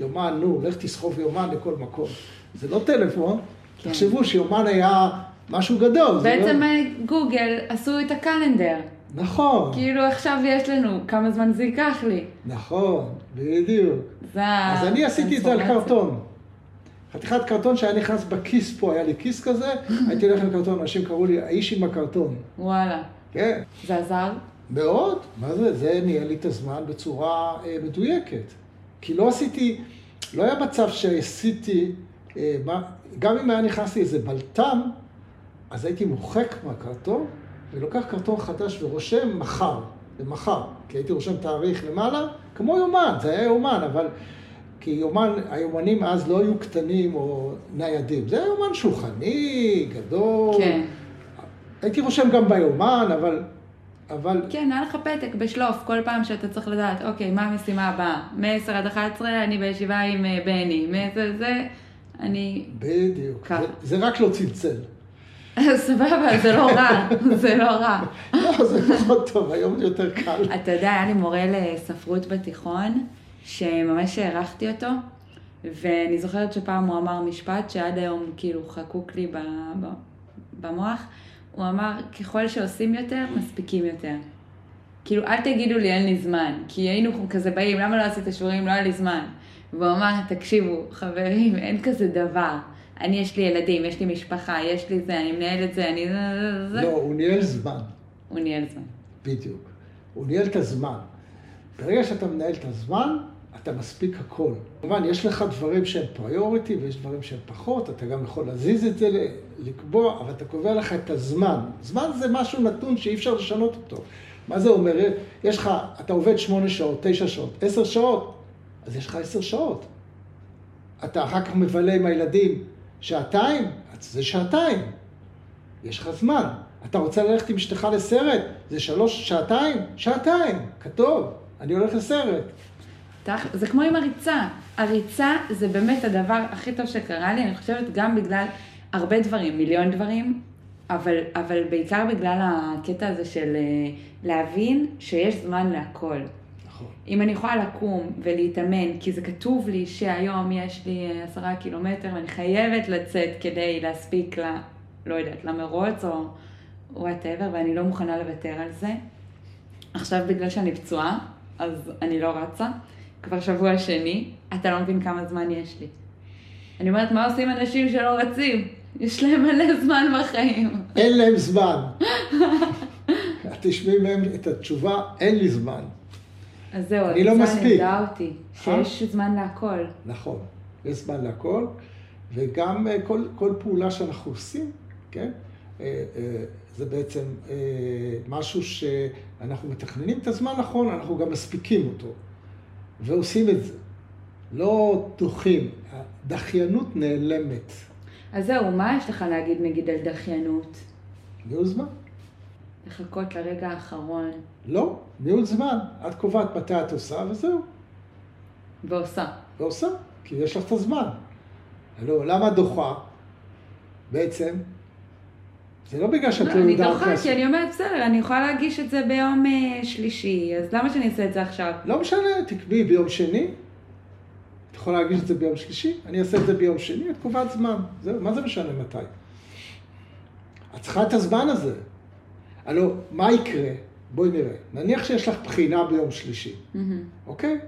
יומן, נו, לך תסחוב יומן לכל מקום. זה לא טלפון, כן. תחשבו שיומן היה משהו גדול. בעצם לא... אה, גוגל עשו את הקלנדר. נכון, כאילו עכשיו יש לנו, כמה זמן זה ייקח לי. נכון, בדיוק. זה אז אני עשיתי את זה על. קרטון. חתיכת קרטון שהיה נכנס בכיס פה, היה לי כיס כזה, הייתי הולך עם קרטון, אנשים קראו לי האיש עם הקרטון. וואלה. כן, זה עזר? מאוד. מה זה? זה ניהל לי את הזמן בצורה אה, מדויקת. כי לא עשיתי, לא היה מצב שעשיתי, אה, מה, גם אם היה נכנס לי איזה בלטם, אז הייתי מוחק מהקרטון, ולוקח קרטון חדש ורושם מחר, למחר. כי הייתי רושם תאריך למעלה, כמו יומן, זה היה יומן, אבל... כי יומן, היומנים אז לא היו קטנים או ניידים. זה היה יומן שולחני, גדול. כן. הייתי רושם גם ביומן, אבל... אבל כן, היה לך פתק בשלוף כל פעם שאתה צריך לדעת, אוקיי, מה המשימה הבאה? מ-10 עד 11 אני בישיבה עם אה, בני, מזה זה, אני... בדיוק. ככה. זה, זה רק לא צלצל. סבבה, זה לא רע, זה לא רע. לא, זה פחות טוב, היום זה יותר קל. אתה יודע, היה לי מורה לספרות בתיכון, שממש הערכתי אותו, ואני זוכרת שפעם הוא אמר משפט שעד היום כאילו חקוק לי במוח, הוא אמר, ככל שעושים יותר, מספיקים יותר. כאילו, אל תגידו לי אין לי זמן, כי היינו כזה באים, למה לא עשית שיעורים? לא היה לי זמן. והוא אמר, תקשיבו, חברים, אין כזה דבר. אני, יש לי ילדים, יש לי משפחה, יש לי זה, אני מנהל את זה, אני... לא, הוא ניהל זמן, הוא ניהל זמן. בדיוק. הוא ניהל את הזמן. ברגע שאתה מנהל את הזמן, אתה מספיק הכל. כמובן, יש לך דברים שהם פריוריטי ויש דברים שהם פחות, אתה גם יכול להזיז את זה, לקבוע, אבל אתה קובע לך את הזמן. זמן זה משהו נתון שאי אפשר לשנות אותו. מה זה אומר? יש לך, אתה עובד שמונה שעות, תשע שעות, עשר שעות, אז יש לך עשר שעות. אתה אחר כך מבלה עם הילדים שעתיים, אז זה שעתיים. יש לך זמן. אתה רוצה ללכת עם אשתך לסרט? זה שלוש, שעתיים? שעתיים. כתוב, אני הולך לסרט. תכ- זה כמו עם הריצה. הריצה זה באמת הדבר הכי טוב שקרה לי, אני חושבת גם בגלל הרבה דברים, מיליון דברים, אבל, אבל בעיקר בגלל הקטע הזה של אה, להבין שיש זמן להכל. נכון. אם אני יכולה לקום ולהתאמן, כי זה כתוב לי שהיום יש לי אה, עשרה קילומטר ואני חייבת לצאת כדי להספיק ל... לא יודעת, למרוץ או וואטאבר, ואני לא מוכנה לוותר על זה. עכשיו בגלל שאני פצועה, אז אני לא רצה. כבר שבוע שני, אתה לא מבין כמה זמן יש לי. אני אומרת, מה עושים אנשים שלא רצים? יש להם מלא זמן בחיים. אין להם זמן. את תשמעי מהם את התשובה, אין לי זמן. אז זהו, אני לא מספיק. לימדה אותי, שיש זמן להכל. נכון, יש זמן להכל, וגם אה, כל, כל פעולה שאנחנו עושים, כן? אה, אה, זה בעצם אה, משהו שאנחנו מתכננים את הזמן נכון, אנחנו גם מספיקים אותו, ועושים את זה. לא דוחים, הדחיינות נעלמת. אז זהו, מה יש לך להגיד נגיד על דחיינות? ניהול זמן. לחכות לרגע האחרון לא, ניהול זמן. את קובעת מתי את עושה, וזהו. ועושה. ועושה, כי יש לך את הזמן. לא, למה דוחה? בעצם, זה לא בגלל שאת לא, לא אני יודעת דוחה. כי אני אומרת, בסדר, אני יכולה להגיש את זה ביום אה, שלישי, אז למה שאני אעשה את זה עכשיו? לא משנה, תקבעי ביום שני, את יכולה להגיש את זה ביום שלישי, אני אעשה את זה ביום שני, את קובעת זמן. זהו, מה זה משנה מתי? את צריכה את הזמן הזה. הלו, מה יקרה? בואי נראה. נניח שיש לך בחינה ביום שלישי, מהמם. אוקיי?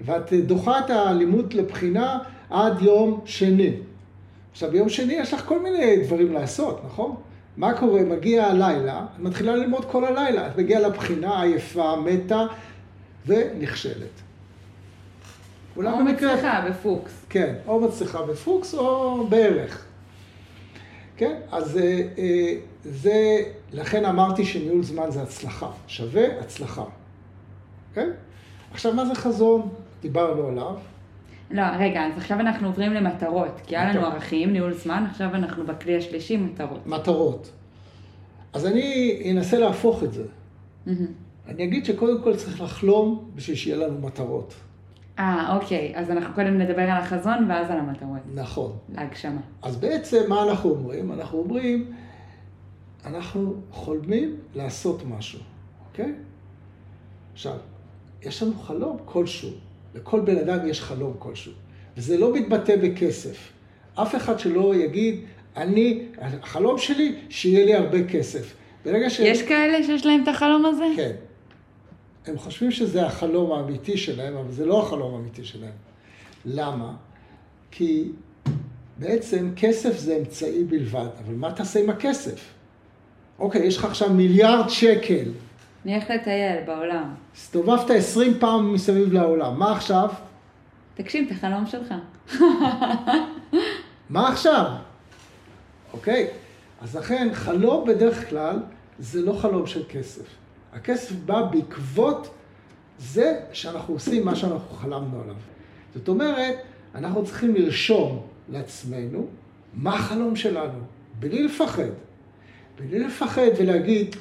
ואת דוחה את הלימוד לבחינה עד יום שני. עכשיו, ביום שני יש לך כל מיני דברים לעשות, נכון? מה קורה? מגיע הלילה, את מתחילה ללמוד כל הלילה. את מגיעה לבחינה עייפה, מתה, ונכשלת. או מצליחה בפוקס. כן, או מצליחה בפוקס או בערך. כן, אז אה, אה, זה, לכן אמרתי שניהול זמן זה הצלחה, שווה הצלחה. כן? עכשיו, מה זה חזון? דיברנו עליו. לא, רגע, אז עכשיו אנחנו עוברים למטרות, כי היה לנו ערכים, ניהול זמן, עכשיו אנחנו בכלי השלישי, מטרות. מטרות. אז אני אנסה להפוך את זה. אני אגיד שקודם כל צריך לחלום בשביל שיהיה לנו מטרות. אה, אוקיי. אז אנחנו קודם נדבר על החזון ואז על המטרות. נכון. להגשמה. אז בעצם מה אנחנו אומרים? אנחנו אומרים, אנחנו חולמים לעשות משהו, אוקיי? עכשיו, יש לנו חלום כלשהו. לכל בן אדם יש חלום כלשהו. וזה לא מתבטא בכסף. אף אחד שלא יגיד, אני, החלום שלי, שיהיה לי הרבה כסף. ברגע ש... יש כאלה שיש להם את החלום הזה? כן. הם חושבים שזה החלום האמיתי שלהם, אבל זה לא החלום האמיתי שלהם. למה? כי בעצם כסף זה אמצעי בלבד, אבל מה תעשה עם הכסף? אוקיי, יש לך עכשיו מיליארד שקל. אני הולכת לטייל בעולם. הסתובבת עשרים פעם מסביב לעולם, מה עכשיו? תקשיב, את החלום שלך. מה עכשיו? אוקיי, אז לכן חלום בדרך כלל זה לא חלום של כסף. הכסף בא בעקבות זה שאנחנו עושים מה שאנחנו חלמנו עליו. זאת אומרת, אנחנו צריכים לרשום לעצמנו מה החלום שלנו, בלי לפחד. בלי לפחד ולהגיד,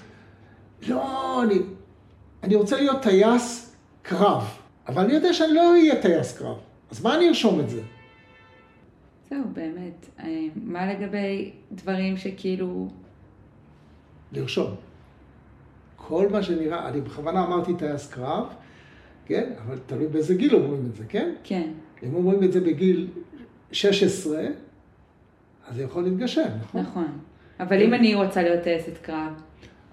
לא, אני, אני רוצה להיות טייס קרב, אבל אני יודע שאני לא אהיה טייס קרב, אז מה אני ארשום את זה? זהו, באמת. אה, מה לגבי דברים שכאילו... לרשום. כל מה שנראה, אני בכוונה אמרתי טייס קרב, כן? אבל תלוי באיזה גיל אומרים את זה, כן? כן. אם אומרים את זה בגיל 16, אז זה יכול להתגשם, נכון? נכון. אבל אם אני רוצה להיות טייסת קרב,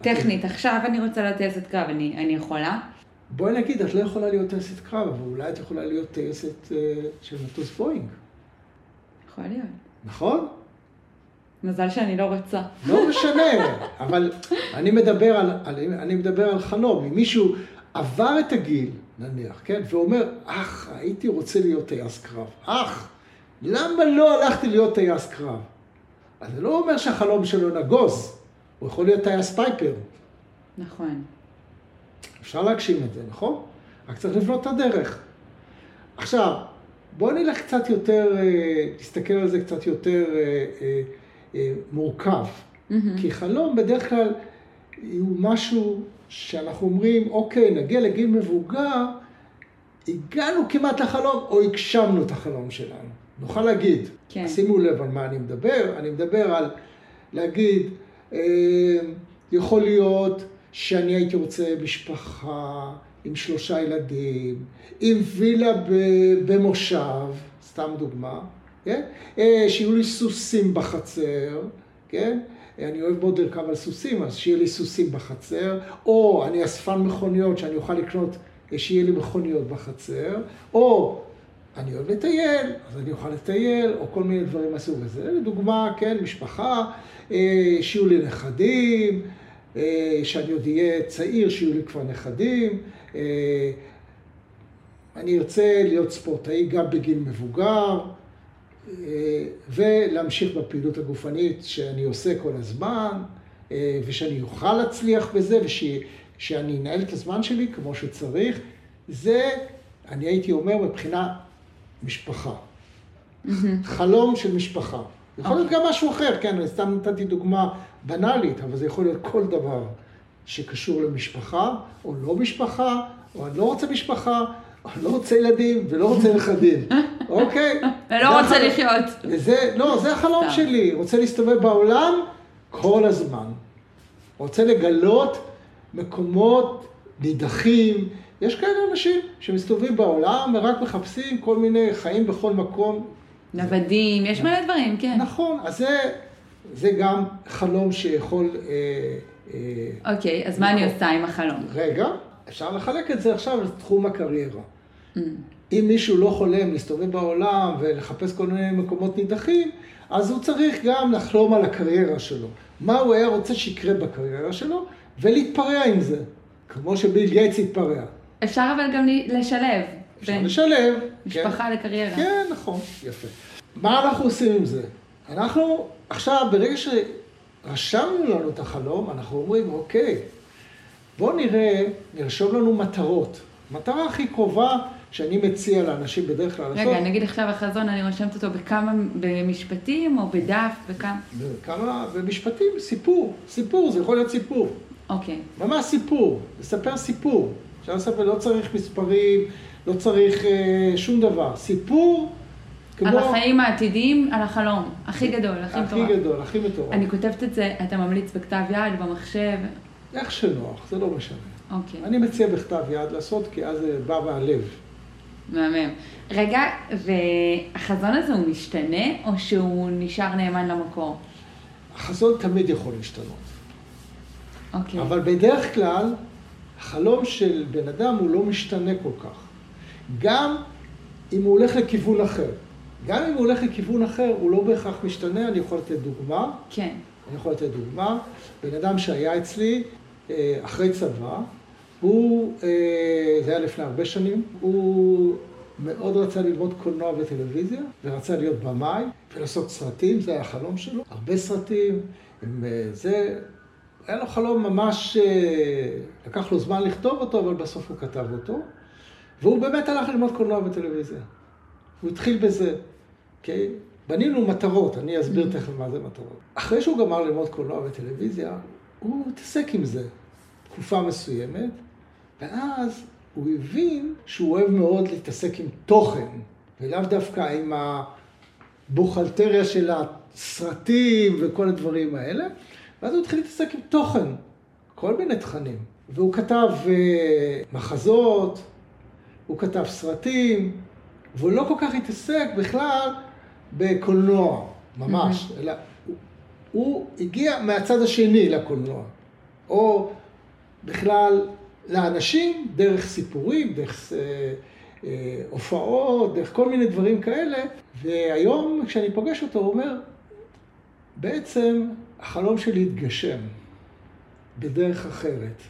טכנית, עכשיו אני רוצה להיות טייסת קרב, אני, אני יכולה? בואי נגיד, את לא יכולה להיות טייסת קרב, אבל אולי את יכולה להיות טייסת uh, של מטוס בואינג. יכול להיות. נכון? מזל שאני לא רוצה. לא משנה, אבל אני מדבר על, על, אני מדבר על חלום. אם מישהו עבר את הגיל, נניח, כן, ואומר, אך, הייתי רוצה להיות טייס קרב. אך, למה לא הלכתי להיות טייס קרב? אז זה לא אומר שהחלום שלו נגוז, הוא יכול להיות טייס פייפר. נכון. אפשר להגשים את זה, נכון? רק צריך לבנות את הדרך. עכשיו, בואו נלך קצת יותר, תסתכל אה, על זה קצת יותר אה, אה, מורכב. Mm-hmm. כי חלום בדרך כלל הוא משהו שאנחנו אומרים, אוקיי, נגיע לגיל מבוגר, הגענו כמעט לחלום, או הגשמנו את החלום שלנו. נוכל להגיד, כן. שימו לב על מה אני מדבר, אני מדבר על להגיד, יכול להיות שאני הייתי רוצה משפחה עם שלושה ילדים, עם וילה במושב, סתם דוגמה, כן? אה, שיהיו לי סוסים בחצר, כן? אני אוהב מאוד לרכב על סוסים, אז שיהיה לי סוסים בחצר, או אני אספן מכוניות שאני אוכל לקנות, אה, שיהיה לי מכוניות בחצר, או אני אוהב לטייל, אז אני אוכל לטייל, או כל מיני דברים מהסוג הזה. לדוגמה, כן, משפחה, אה, שיהיו לי נכדים, שאני עוד אהיה צעיר, שיהיו לי כבר נכדים. אני ארצה להיות ספורטאי גם בגיל מבוגר. ולהמשיך בפעילות הגופנית שאני עושה כל הזמן, אה, ושאני אוכל להצליח בזה, ושאני אנהל את הזמן שלי כמו שצריך. זה, אני הייתי אומר, מבחינה משפחה. חלום של משפחה. יכול להיות אוקיי. גם משהו אחר, כן, סתם נתתי דוגמה בנאלית, אבל זה יכול להיות כל דבר שקשור למשפחה, או לא משפחה, או אני לא רוצה משפחה, אני לא רוצה ילדים ולא רוצה נכדים, אוקיי? ולא רוצה לחיות. וזה, לא, זה החלום שלי. רוצה להסתובב בעולם כל הזמן. רוצה לגלות מקומות נידחים. יש כאלה אנשים שמסתובבים בעולם ורק מחפשים כל מיני חיים בכל מקום. נוודים, יש מלא דברים, כן. נכון, אז זה, זה גם חלום שיכול... אה, אה, אוקיי, אז מה אני עושה עם החלום? רגע, אפשר לחלק את זה עכשיו לתחום הקריירה. Mm. אם מישהו לא חולם להסתובב בעולם ולחפש כל מיני מקומות נידחים, אז הוא צריך גם לחלום על הקריירה שלו. מה הוא היה רוצה שיקרה בקריירה שלו, ולהתפרע עם זה, כמו שביל גייטס התפרע. אפשר אבל גם לשלב. אפשר לשלב. משפחה כן. לקריירה. כן, נכון, יפה. מה אנחנו עושים עם זה? אנחנו עכשיו, ברגע שרשמנו לנו את החלום, אנחנו אומרים, אוקיי, בואו נראה, נרשום לנו מטרות. המטרה הכי קרובה שאני מציע לאנשים בדרך כלל לעשות... רגע, נגיד עכשיו החזון, אני רושמת אותו בכמה, במשפטים או בדף, בכמה? בכמה, במשפטים, סיפור. סיפור, זה יכול להיות סיפור. אוקיי. ממש סיפור, לספר סיפור. אפשר לספר, לא צריך מספרים, לא צריך אה, שום דבר. סיפור כמו... על החיים העתידיים, על החלום. הכי גדול, הכי מטורף. הכי גדול, הכי מטורף. אני כותבת את זה, אתה ממליץ בכתב יד, במחשב? איך שנוח, זה לא משנה. אוקיי. אני מציע בכתב יד לעשות, כי אז זה בא מהלב. מהמם. רגע, והחזון הזה הוא משתנה, או שהוא נשאר נאמן למקור? החזון תמיד יכול להשתנות. אוקיי. אבל בדרך כלל, החלום של בן אדם הוא לא משתנה כל כך. גם אם הוא הולך לכיוון אחר. גם אם הוא הולך לכיוון אחר, הוא לא בהכרח משתנה. אני יכול לתת דוגמה. כן. אני יכול לתת דוגמה. בן אדם שהיה אצלי אה, אחרי צבא, הוא, אה, זה היה לפני הרבה שנים, הוא מאוד רצה ללמוד קולנוע וטלוויזיה, ורצה להיות במאי ולעשות סרטים, זה היה החלום שלו. הרבה סרטים, עם אה, זה, היה לו חלום ממש, לקח לו זמן לכתוב אותו, אבל בסוף הוא כתב אותו. והוא באמת הלך ללמוד קולנוע וטלוויזיה. הוא התחיל בזה, אוקיי? בנינו מטרות, אני אסביר mm-hmm. תכף מה זה מטרות. אחרי שהוא גמר ללמוד קולנוע וטלוויזיה, הוא התעסק עם זה תקופה מסוימת, ואז הוא הבין שהוא אוהב מאוד להתעסק עם תוכן, ולאו דווקא עם הבוכלטריה של הסרטים וכל הדברים האלה, ואז הוא התחיל להתעסק עם תוכן, כל מיני תכנים. והוא כתב uh, מחזות, הוא כתב סרטים, והוא לא כל כך התעסק בכלל בקולנוע, ממש, mm-hmm. אלא הוא, הוא הגיע מהצד השני לקולנוע, או בכלל לאנשים דרך סיפורים, דרך אה, אה, הופעות, דרך כל מיני דברים כאלה, והיום כשאני פוגש אותו הוא אומר, בעצם החלום שלי התגשם בדרך אחרת,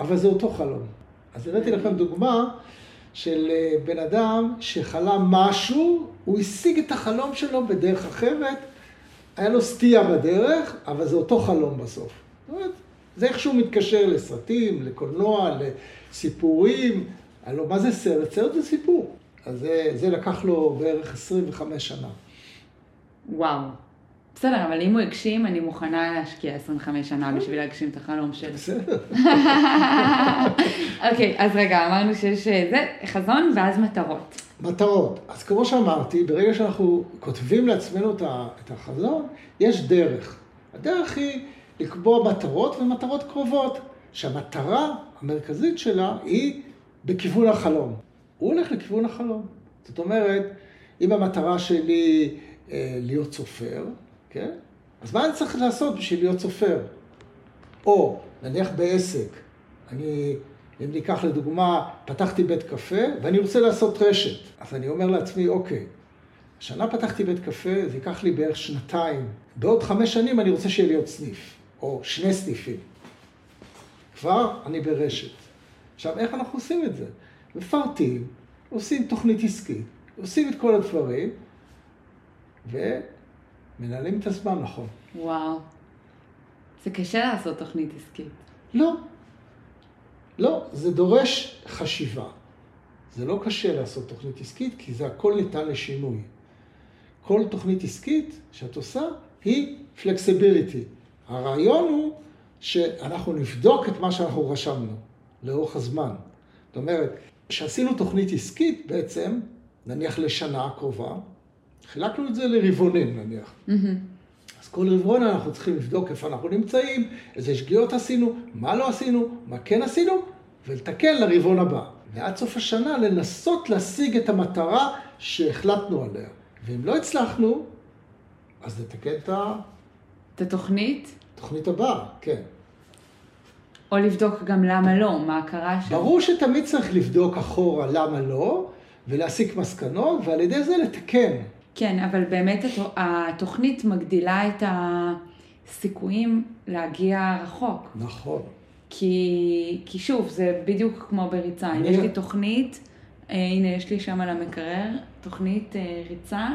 אבל זה אותו חלום. אז הבאתי לכם דוגמה של אה, בן אדם שחלם משהו, הוא השיג את החלום שלו בדרך אחרת, היה לו סטייה בדרך, אבל זה אותו חלום בסוף. זאת אומרת, זה איכשהו מתקשר לסרטים, לקולנוע, לסיפורים. הלוא מה זה סרט? סרט זה סיפור. אז זה, זה לקח לו בערך 25 שנה. וואו. בסדר, אבל אם הוא הגשים, אני מוכנה להשקיע 25 שנה בשביל להגשים את החלום שלי. בסדר. אוקיי, אז רגע, אמרנו שיש אה, זה, חזון ואז מטרות. מטרות. אז כמו שאמרתי, ברגע שאנחנו כותבים לעצמנו את החזון, יש דרך. הדרך היא לקבוע מטרות ומטרות קרובות, שהמטרה המרכזית שלה היא בכיוון החלום. הוא הולך לכיוון החלום. זאת אומרת, אם המטרה שלי אה, להיות סופר, כן? אז מה אני צריך לעשות בשביל להיות סופר? או, נניח בעסק, אני, אם ניקח לדוגמה, פתחתי בית קפה ואני רוצה לעשות רשת. אז אני אומר לעצמי, אוקיי, השנה פתחתי בית קפה, זה ייקח לי בערך שנתיים. בעוד חמש שנים אני רוצה שיהיה לי עוד סניף, או שני סניפים. כבר אני ברשת. עכשיו, איך אנחנו עושים את זה? מפרטים, עושים תוכנית עסקית, עושים את כל הדברים, ו... מנהלים את הזמן נכון. וואו. זה קשה לעשות תוכנית עסקית. לא. לא, זה דורש חשיבה. זה לא קשה לעשות תוכנית עסקית, כי זה הכל ניתן לשינוי. כל תוכנית עסקית שאת עושה היא פלקסיביליטי. הרעיון הוא שאנחנו נבדוק את מה שאנחנו רשמנו לאורך הזמן. זאת אומרת, כשעשינו תוכנית עסקית בעצם, נניח לשנה הקרובה, חילקנו את זה לרבעונים נניח. Mm-hmm. אז כל רבעון אנחנו צריכים לבדוק איפה אנחנו נמצאים, איזה שגיאות עשינו, מה לא עשינו, מה כן עשינו, ולתקן לרבעון הבא. ועד סוף השנה לנסות להשיג את המטרה שהחלטנו עליה. ואם לא הצלחנו, אז נתקן את ה... את התוכנית? תוכנית הבאה, כן. או לבדוק גם למה לא, מה קרה שם. ברור שתמיד צריך לבדוק אחורה למה לא, ולהסיק מסקנות, ועל ידי זה לתקן. כן, אבל באמת התוכנית מגדילה את הסיכויים להגיע רחוק. נכון. כי, כי שוב, זה בדיוק כמו בריצה. אם יש לי תוכנית, אה, הנה, יש לי שם על המקרר, תוכנית אה, ריצה,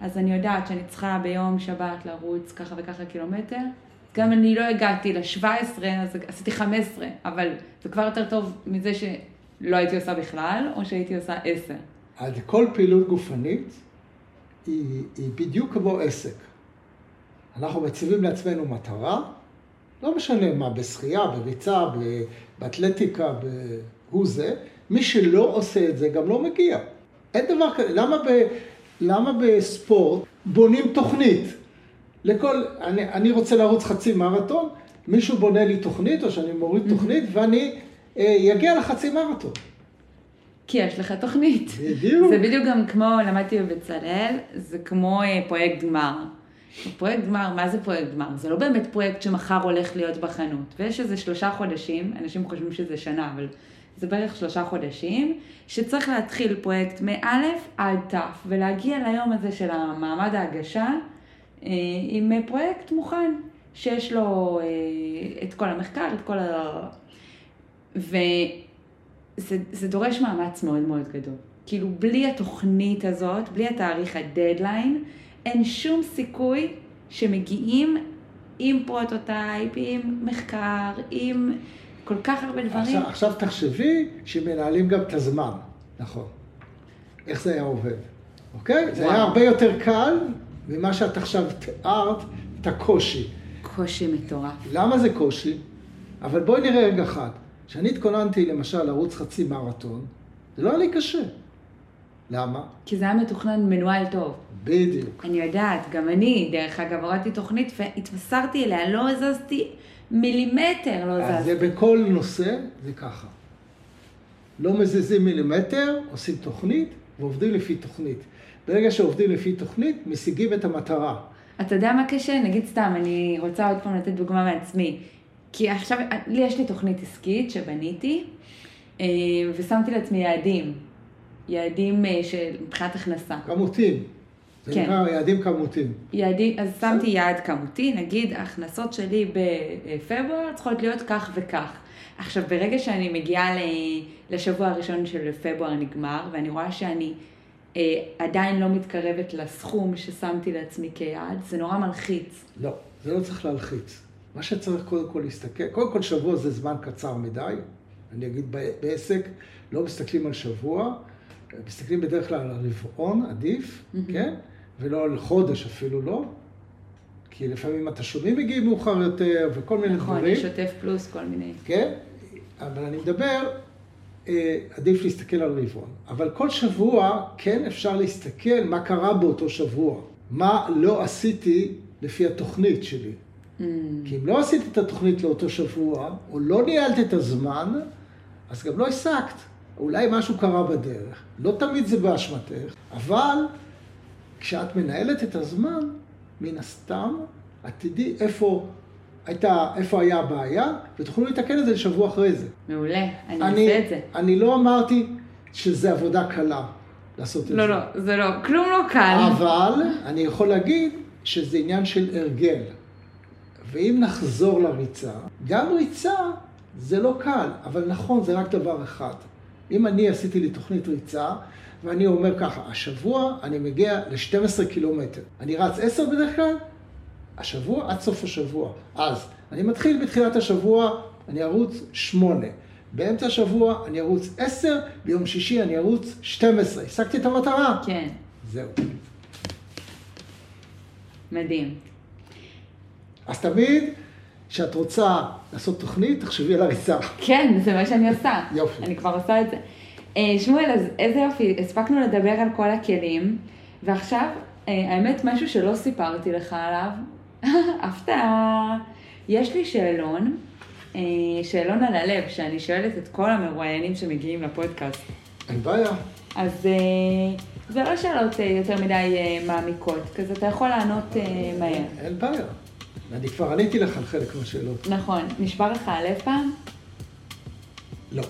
אז אני יודעת שאני צריכה ביום שבת לרוץ ככה וככה קילומטר. גם אני לא הגעתי ל-17, אז עשיתי 15, אבל זה כבר יותר טוב מזה שלא הייתי עושה בכלל, או שהייתי עושה 10. אז כל פעילות גופנית היא, היא בדיוק כמו עסק. אנחנו מציבים לעצמנו מטרה, לא משנה מה, בשחייה, בריצה, באתלטיקה, הוא זה, מי שלא עושה את זה גם לא מגיע. אין דבר כזה, למה, ב, למה בספורט בונים תוכנית? לכל, אני, אני רוצה לרוץ חצי מרתון, מישהו בונה לי תוכנית, או שאני מוריד תוכנית, ואני אגיע אה, לחצי מרתון. כי יש לך תוכנית. בדיוק. זה בדיוק גם כמו, למדתי בבצלאל, זה כמו אה, פרויקט גמר. פרויקט גמר, מה זה פרויקט גמר? זה לא באמת פרויקט שמחר הולך להיות בחנות. ויש איזה שלושה חודשים, אנשים חושבים שזה שנה, אבל זה בערך שלושה חודשים, שצריך להתחיל פרויקט מאלף עד תף, ולהגיע ליום הזה של המעמד ההגשה אה, עם פרויקט מוכן, שיש לו אה, את כל המחקר, את כל ה... וזה דורש מאמץ מאוד מאוד גדול. כאילו, בלי התוכנית הזאת, בלי התאריך הדדליין, אין שום סיכוי שמגיעים עם prototype, עם מחקר, עם כל כך הרבה דברים. עכשיו, עכשיו תחשבי שמנהלים גם את הזמן, נכון. איך זה היה עובד, אוקיי? וואו. זה היה הרבה יותר קל ממה שאת עכשיו תיארת, את הקושי. קושי מטורף. למה זה קושי? אבל בואי נראה רגע אחד. כשאני התכוננתי למשל לרוץ חצי מרתון, זה לא היה לי קשה. למה? כי זה היה מתוכנן מנוהל טוב. בדיוק. אני יודעת, גם אני, דרך אגב, הורדתי תוכנית והתמסרתי אליה, לא הזזתי מילימטר, לא זזתי. אז זה בכל נושא, זה ככה. לא מזיזים מילימטר, עושים תוכנית ועובדים לפי תוכנית. ברגע שעובדים לפי תוכנית, משיגים את המטרה. אתה יודע מה קשה? נגיד סתם, אני רוצה עוד פעם לתת דוגמה מעצמי. כי עכשיו, לי יש לי תוכנית עסקית שבניתי, אה, ושמתי לעצמי יעדים. יעדים אה, של מבחינת הכנסה. כמותיים. זה כן. נקרא יעדים כמותיים. יעדים, אז שמתי יעד כמותי, נגיד ההכנסות שלי בפברואר צריכות להיות כך וכך. עכשיו, ברגע שאני מגיעה לשבוע הראשון של פברואר נגמר, ואני רואה שאני אה, עדיין לא מתקרבת לסכום ששמתי לעצמי כיעד, זה נורא מלחיץ. לא, זה לא צריך להלחיץ. מה שצריך קודם כל להסתכל, קודם כל שבוע זה זמן קצר מדי. אני אגיד בעסק, לא מסתכלים על שבוע, מסתכלים בדרך כלל על רבעון, עדיף, mm-hmm. כן? ולא על חודש אפילו לא. כי לפעמים התשלומים מגיעים מאוחר יותר וכל מיני נכון, דברים. נכון, שוטף פלוס כל מיני. כן, אבל אני מדבר, אה, עדיף להסתכל על רבעון. אבל כל שבוע כן אפשר להסתכל מה קרה באותו שבוע. מה לא עשיתי לפי התוכנית שלי. Mm. כי אם לא עשית את התוכנית לאותו שבוע, או לא ניהלת את הזמן, אז גם לא השגת. אולי משהו קרה בדרך. לא תמיד זה באשמתך, אבל כשאת מנהלת את הזמן, מן הסתם, את תדעי איפה הייתה, איפה היה הבעיה, ותוכלו לתקן את זה לשבוע אחרי זה. מעולה, אני, אני אעשה את זה. אני לא אמרתי שזה עבודה קלה לעשות את לא, זה. לא, לא, זה לא, כלום לא קל. אבל אני יכול להגיד שזה עניין של הרגל. ואם נחזור לריצה, גם ריצה זה לא קל, אבל נכון, זה רק דבר אחד. אם אני עשיתי לי תוכנית ריצה, ואני אומר ככה, השבוע אני מגיע ל-12 קילומטר. אני רץ 10 בדרך כלל, השבוע עד סוף השבוע. אז אני מתחיל בתחילת השבוע, אני ארוץ 8. באמצע השבוע אני ארוץ 10, ביום שישי אני ארוץ 12. השגתי את המטרה? כן. זהו. מדהים. אז תמיד, כשאת רוצה לעשות תוכנית, תחשבי על הריצה. כן, זה מה שאני עושה. יופי. אני כבר עושה את זה. אה, שמואל, אז איזה יופי, הספקנו לדבר על כל הכלים, ועכשיו, אה, האמת, משהו שלא סיפרתי לך עליו, הפתעה. יש לי שאלון, אה, שאלון על הלב, שאני שואלת את כל המרואיינים שמגיעים לפודקאסט. אין בעיה. אז זה לא שאלות יותר מדי מעמיקות, כזה אתה יכול לענות מהר. אין בעיה. אני כבר עניתי לך על חלק מהשאלות. נכון. נשבר לך הלב פעם? לא.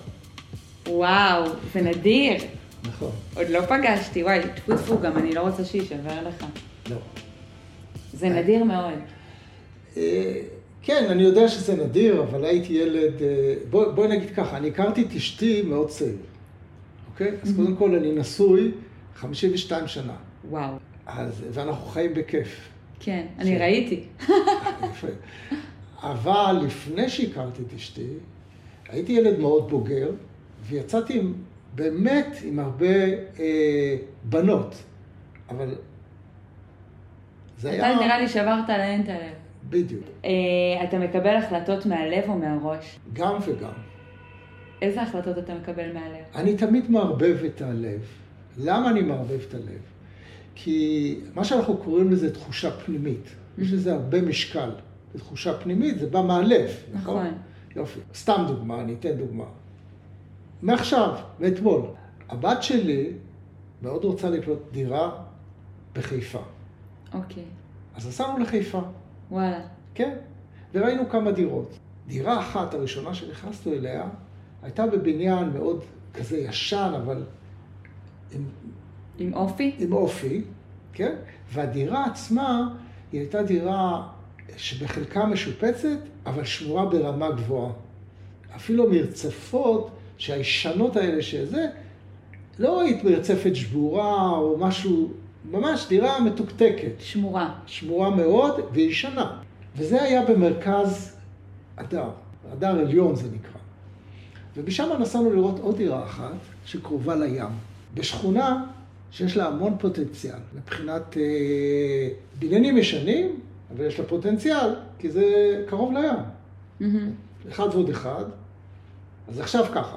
וואו, זה נדיר. נכון. עוד לא פגשתי, וואי, טפו טפו, גם אני לא רוצה שיישבר לך. לא. זה נדיר מאוד. אה, כן, אני יודע שזה נדיר, אבל הייתי ילד... אה, בואי בוא נגיד ככה, אני הכרתי את אשתי מאוד צעיר, אוקיי? אז קודם כל אני נשוי 52 שנה. וואו. אז, ואנחנו חיים בכיף. כן, אני ראיתי. יפה. אבל לפני שהכרתי את אשתי, הייתי ילד מאוד בוגר, ויצאתי עם, באמת עם הרבה אה, בנות. אבל זה היה... אתה נראה לי שברת להן את הלב. בדיוק. אה, אתה מקבל החלטות מהלב או מהראש? גם וגם. איזה החלטות אתה מקבל מהלב? אני תמיד מערבב את הלב. למה אני מערבב את הלב? כי מה שאנחנו קוראים לזה תחושה פנימית. יש לזה הרבה משקל. זו תחושה פנימית, זה בא מהלב, נכון? נכון. יופי. סתם דוגמה, אני אתן דוגמה. מעכשיו, מאתמול, הבת שלי מאוד רוצה לקנות דירה בחיפה. אוקיי. אז נסענו לחיפה, וואלה. כן, וראינו כמה דירות. דירה אחת, הראשונה שנכנסנו אליה, הייתה בבניין מאוד כזה ישן, אבל עם, עם אופי? עם אופי, כן? והדירה עצמה, היא הייתה דירה שבחלקה משופצת, אבל שמורה ברמה גבוהה. אפילו מרצפות שהישנות האלה שזה, לא היית מרצפת שבורה או משהו, ממש דירה מתוקתקת. שמורה. שמורה מאוד וישנה. וזה היה במרכז הדר, הדר עליון זה נקרא. ומשם נסענו לראות עוד דירה אחת שקרובה לים, בשכונה שיש לה המון פוטנציאל מבחינת אה, בניינים ישנים, אבל יש לה פוטנציאל, כי זה קרוב לים. Mm-hmm. אחד ועוד אחד. אז עכשיו ככה,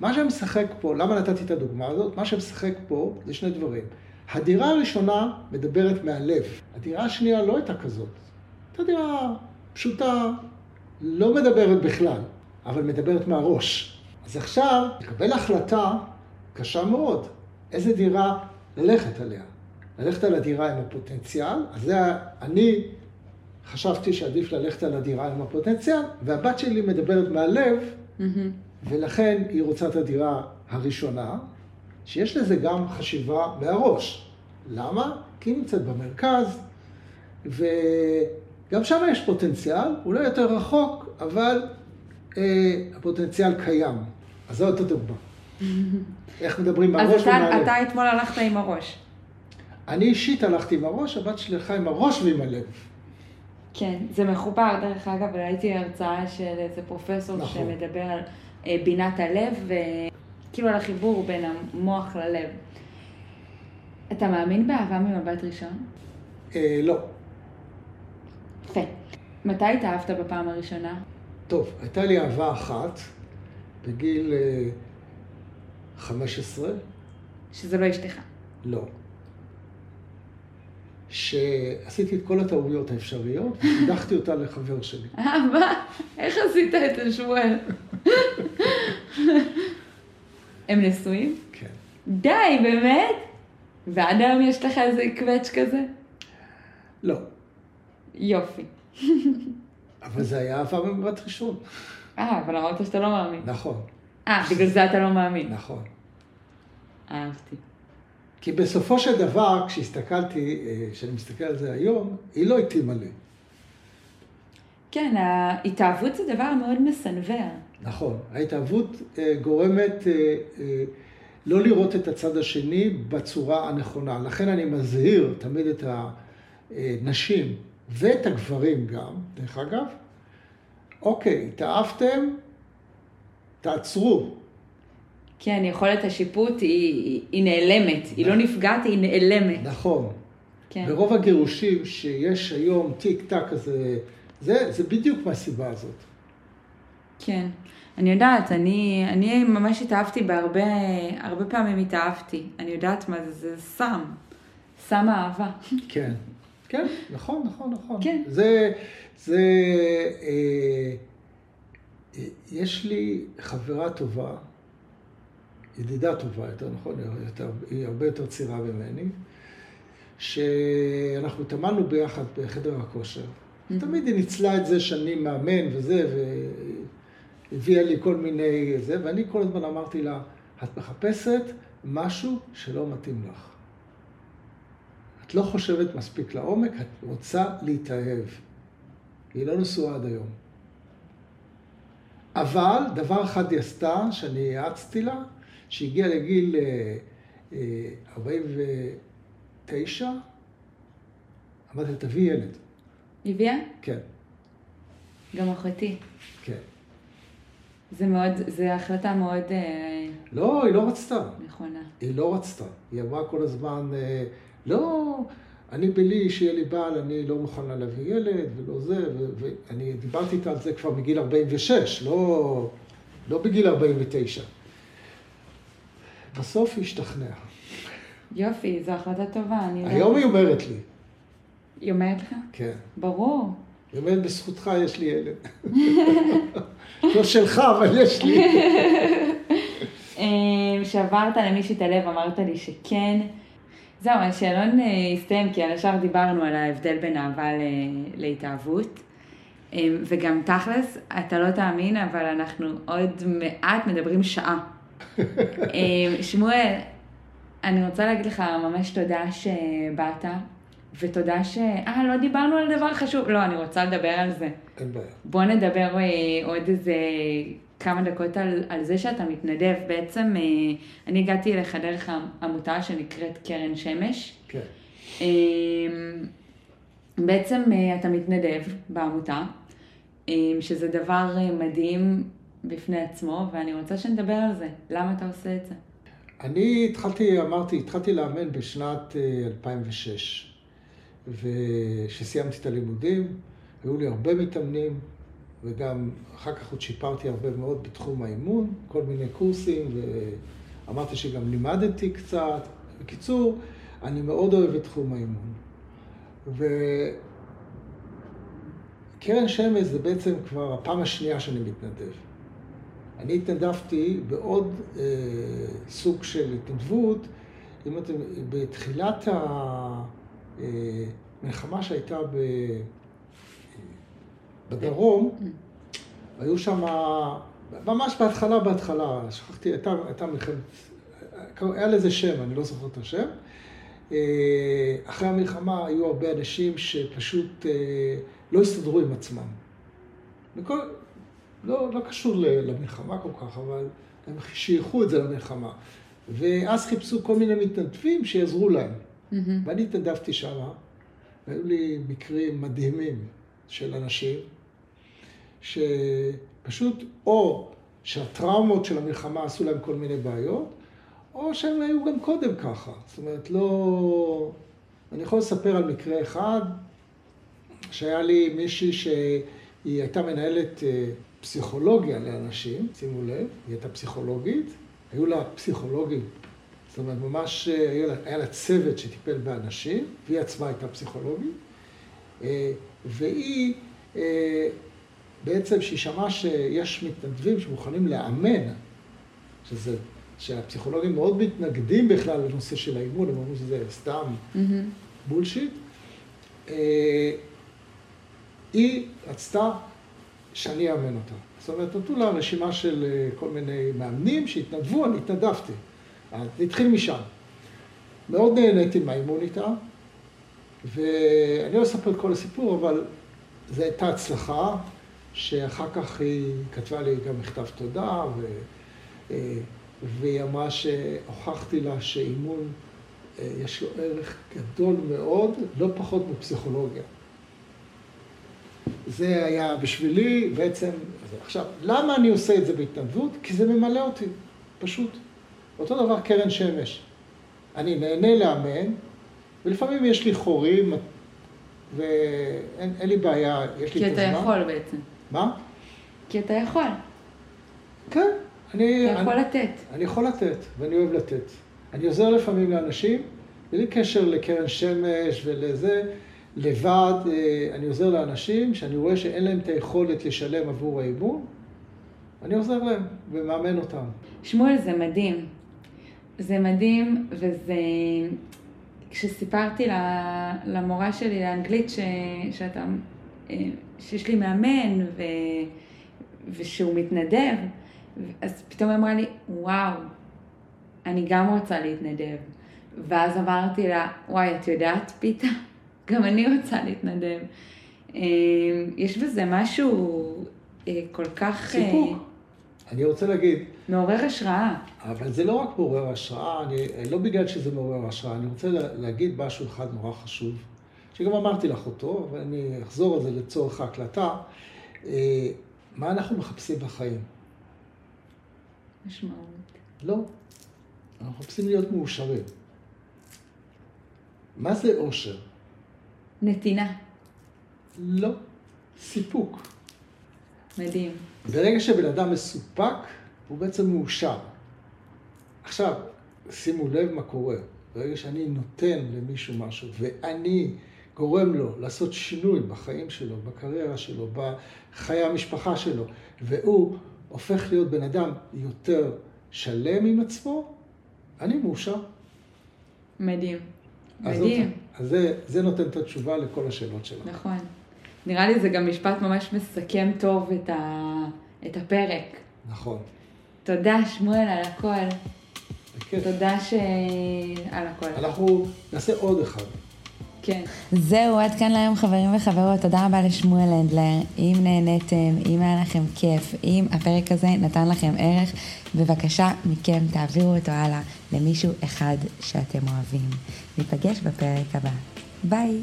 מה שמשחק פה, למה נתתי את הדוגמה הזאת? מה שמשחק פה זה שני דברים. הדירה הראשונה מדברת מהלב, הדירה השנייה לא הייתה כזאת. הייתה דירה פשוטה, לא מדברת בכלל, אבל מדברת מהראש. אז עכשיו, לקבל החלטה קשה מאוד, איזה דירה ללכת עליה. ללכת על הדירה עם הפוטנציאל, אז זה, אני חשבתי שעדיף ללכת על הדירה עם הפוטנציאל, והבת שלי מדברת מהלב, Mm-hmm. ולכן היא רוצה את הדירה הראשונה, שיש לזה גם חשיבה מהראש. למה? כי היא נמצאת במרכז, וגם שם יש פוטנציאל, אולי יותר רחוק, אבל אה, הפוטנציאל קיים. אז זאת הדוגמה. איך מדברים מהראש אז אתה, ומהלב. אתה אתמול הלכת עם הראש. אני אישית הלכתי עם הראש, הבת שלי הלכה עם הראש ועם הלב. כן, זה מחובר, דרך אגב, ראיתי הרצאה של איזה פרופסור נכון. שמדבר על אה, בינת הלב, וכאילו על החיבור בין המוח ללב. אתה מאמין באהבה ממבט ראשון? אה, לא. יפה. מתי התאהבת בפעם הראשונה? טוב, הייתה לי אהבה אחת בגיל אה, 15, שזה לא אשתך. לא. שעשיתי את כל הטעויות האפשריות, והדחתי אותה לחבר שלי. אה, מה? איך עשית את זה, שמואל? הם נשואים? כן. די, באמת? ועד היום יש לך איזה קווץ' כזה? לא. יופי. אבל זה היה אהבה במבט ראשון. אה, אבל אמרת שאתה לא מאמין. נכון, אה, בגלל זה אתה לא מאמין. נכון. אהבתי. כי בסופו של דבר, כשהסתכלתי, אה, כשאני מסתכל על זה היום, היא לא התאימה לי. כן, ההתאהבות זה דבר מאוד מסנוור. נכון. ההתאהבות אה, גורמת אה, לא לראות את הצד השני בצורה הנכונה. לכן אני מזהיר תמיד את הנשים ואת הגברים גם, דרך אגב, אוקיי, התאהבתם, תעצרו. כן, יכולת השיפוט היא, היא נעלמת. היא לא נפגעת, היא נעלמת. נכון. כן. ברוב הגירושים שיש היום טיק טק כזה, זה, זה בדיוק מהסיבה הזאת. כן. אני יודעת, אני, אני ממש התאהבתי בהרבה, הרבה פעמים התאהבתי. אני יודעת מה זה, זה סם. סם האהבה. כן, כן, נכון, נכון, נכון. כן. זה, זה, אה, יש לי חברה טובה, ידידה טובה יותר, נכון, היא, יותר, היא הרבה יותר צעירה ממני, שאנחנו התאמנו ביחד בחדר הכושר. תמיד היא ניצלה את זה שאני מאמן וזה, והביאה לי כל מיני זה, ואני כל הזמן אמרתי לה, את מחפשת משהו שלא מתאים לך. את לא חושבת מספיק לעומק, את רוצה להתאהב. היא לא נשואה עד היום. אבל דבר אחד היא עשתה, שאני האצתי לה, שהגיעה לגיל 49, אה, אה, אמרתי לה, תביאי ילד. הביאה? כן. גם אחותי. כן. זה מאוד, זה החלטה מאוד... אה, לא, היא לא רצתה. נכונה. היא לא רצתה. היא אמרה כל הזמן, לא, אני בלי שיהיה לי בעל, אני לא מוכנה להביא ילד ולא זה, ואני דיברתי איתה על זה כבר מגיל 46, לא, לא בגיל 49. בסוף היא השתכנעה. יופי, זו החלטה טובה. היום היא אומרת לי. היא אומרת לך? כן. ברור. היא אומרת, בזכותך יש לי ילד. לא שלך, אבל יש לי. אה, שברת למישהו את הלב, אמרת לי שכן. זהו, השאלון אה, הסתיים, כי על השאר דיברנו על ההבדל בין אהבה להתאהבות. אה, וגם תכלס, אתה לא תאמין, אבל אנחנו עוד מעט מדברים שעה. אה, שמואל, אני רוצה להגיד לך ממש תודה שבאת, ותודה ש... אה, לא דיברנו על דבר חשוב. לא, אני רוצה לדבר על זה. אין בעיה. בוא נדבר עוד איזה כמה דקות על, על זה שאתה מתנדב. בעצם אה, אני הגעתי אליך דרך עמותה שנקראת קרן שמש. כן. אה, בעצם אה, אתה מתנדב בעמותה, שזה דבר מדהים בפני עצמו, ואני רוצה שנדבר על זה. למה אתה עושה את זה? אני התחלתי, אמרתי, התחלתי לאמן בשנת 2006, וכשסיימתי את הלימודים, היו לי הרבה מתאמנים, וגם אחר כך עוד שיפרתי הרבה מאוד בתחום האימון, כל מיני קורסים, ואמרתי שגם לימדתי קצת. בקיצור, אני מאוד אוהב את תחום האימון. וקרן שמש זה בעצם כבר הפעם השנייה שאני מתנדב. אני התנדבתי בעוד אה, סוג של התנדבות, אם אתם, בתחילת המלחמה אה, שהייתה ב... בדרום, היו שם, ממש בהתחלה, בהתחלה, שכחתי, הייתה, הייתה מלחמת, היה לזה שם, אני לא זוכר את השם. אה, אחרי המלחמה היו הרבה אנשים שפשוט אה, לא הסתדרו עם עצמם. וכל, לא, לא קשור למלחמה כל כך, אבל הם שייכו את זה למלחמה. ואז חיפשו כל מיני מתנדבים שיעזרו להם. Mm-hmm. ואני התנדבתי שם, והיו לי מקרים מדהימים של אנשים שפשוט או שהטראומות של המלחמה עשו להם כל מיני בעיות, או שהם היו גם קודם ככה. זאת אומרת, לא... אני יכול לספר על מקרה אחד, שהיה לי מישהי שהיא הייתה מנהלת אה, פסיכולוגיה לאנשים, שימו לב, היא הייתה פסיכולוגית, היו לה פסיכולוגים, זאת אומרת, ממש אה, היה לה, היה לה צוות שטיפל באנשים, והיא עצמה הייתה פסיכולוגית, אה, והיא בעצם שהיא שמעה שיש מתנדבים שמוכנים לאמן, שזה, שהפסיכולוגים מאוד מתנגדים בכלל לנושא של האימון, הם אומרים שזה סתם mm-hmm. בולשיט. אה, היא רצתה שאני אאמן אותה. זאת אומרת, נתנו לה רשימה של אה, כל מיני מאמנים שהתנדבו, אני התנדבתי. זה התחיל משם. מאוד נהניתי מהאימון איתה, ואני לא אספר את כל הסיפור, אבל זו הייתה הצלחה. שאחר כך היא כתבה לי גם מכתב תודה, ו... אה, והיא אמרה שהוכחתי לה שאימון אה, יש לו ערך גדול מאוד, לא פחות מפסיכולוגיה. זה היה בשבילי בעצם, עכשיו, למה אני עושה את זה בהתנדבות? כי זה ממלא אותי, פשוט. אותו דבר קרן שמש. אני נהנה לאמן, ולפעמים יש לי חורים, ואין לי בעיה, יש לי את הזמן. כי אתה יכול בעצם. מה? כי אתה יכול. כן. אני, אתה יכול אני, לתת. אני יכול לתת, ואני אוהב לתת. אני עוזר לפעמים לאנשים, בלי קשר לקרן שמש ולזה, לבד, אה, אני עוזר לאנשים שאני רואה שאין להם את היכולת לשלם עבור האימון, אני עוזר להם ומאמן אותם. שמואל, זה מדהים. זה מדהים, וזה... כשסיפרתי למורה שלי לאנגלית ש... שאתה אה, שיש לי מאמן ו... ושהוא מתנדב, אז פתאום אמרה לי, וואו, אני גם רוצה להתנדב. ואז אמרתי לה, וואי, את יודעת, פיתה? גם אני רוצה להתנדב. אה, יש בזה משהו אה, כל כך... סיפוק. אני רוצה להגיד... מעורר השראה. אבל זה לא רק מעורר השראה, אני, לא בגלל שזה מעורר השראה, אני רוצה להגיד משהו אחד נורא חשוב, שגם אמרתי לך אותו, אבל אני אחזור על זה לצורך ההקלטה. מה אנחנו מחפשים בחיים? משמעות. לא. אנחנו מחפשים להיות מאושרים. מה זה אושר? נתינה. לא. סיפוק. מדהים. ברגע שבן אדם מסופק, הוא בעצם מאושר. עכשיו, שימו לב מה קורה. ברגע שאני נותן למישהו משהו, ואני גורם לו לעשות שינוי בחיים שלו, בקריירה שלו, בחיי המשפחה שלו, והוא הופך להיות בן אדם יותר שלם עם עצמו, אני מאושר. מדהים. מדהים. אז זה, זה נותן את התשובה לכל השאלות שלך. נכון. נראה לי זה גם משפט ממש מסכם טוב את, ה, את הפרק. נכון. תודה, שמואל, על הכל. בכיף. תודה ש... על הכל. אנחנו נעשה עוד אחד. כן. זהו, עד כאן להיום חברים וחברות. תודה רבה לשמואל הנדלר. אם נהניתם, אם היה לכם כיף, אם הפרק הזה נתן לכם ערך, בבקשה מכם תעבירו אותו הלאה למישהו אחד שאתם אוהבים. ניפגש בפרק הבא. ביי.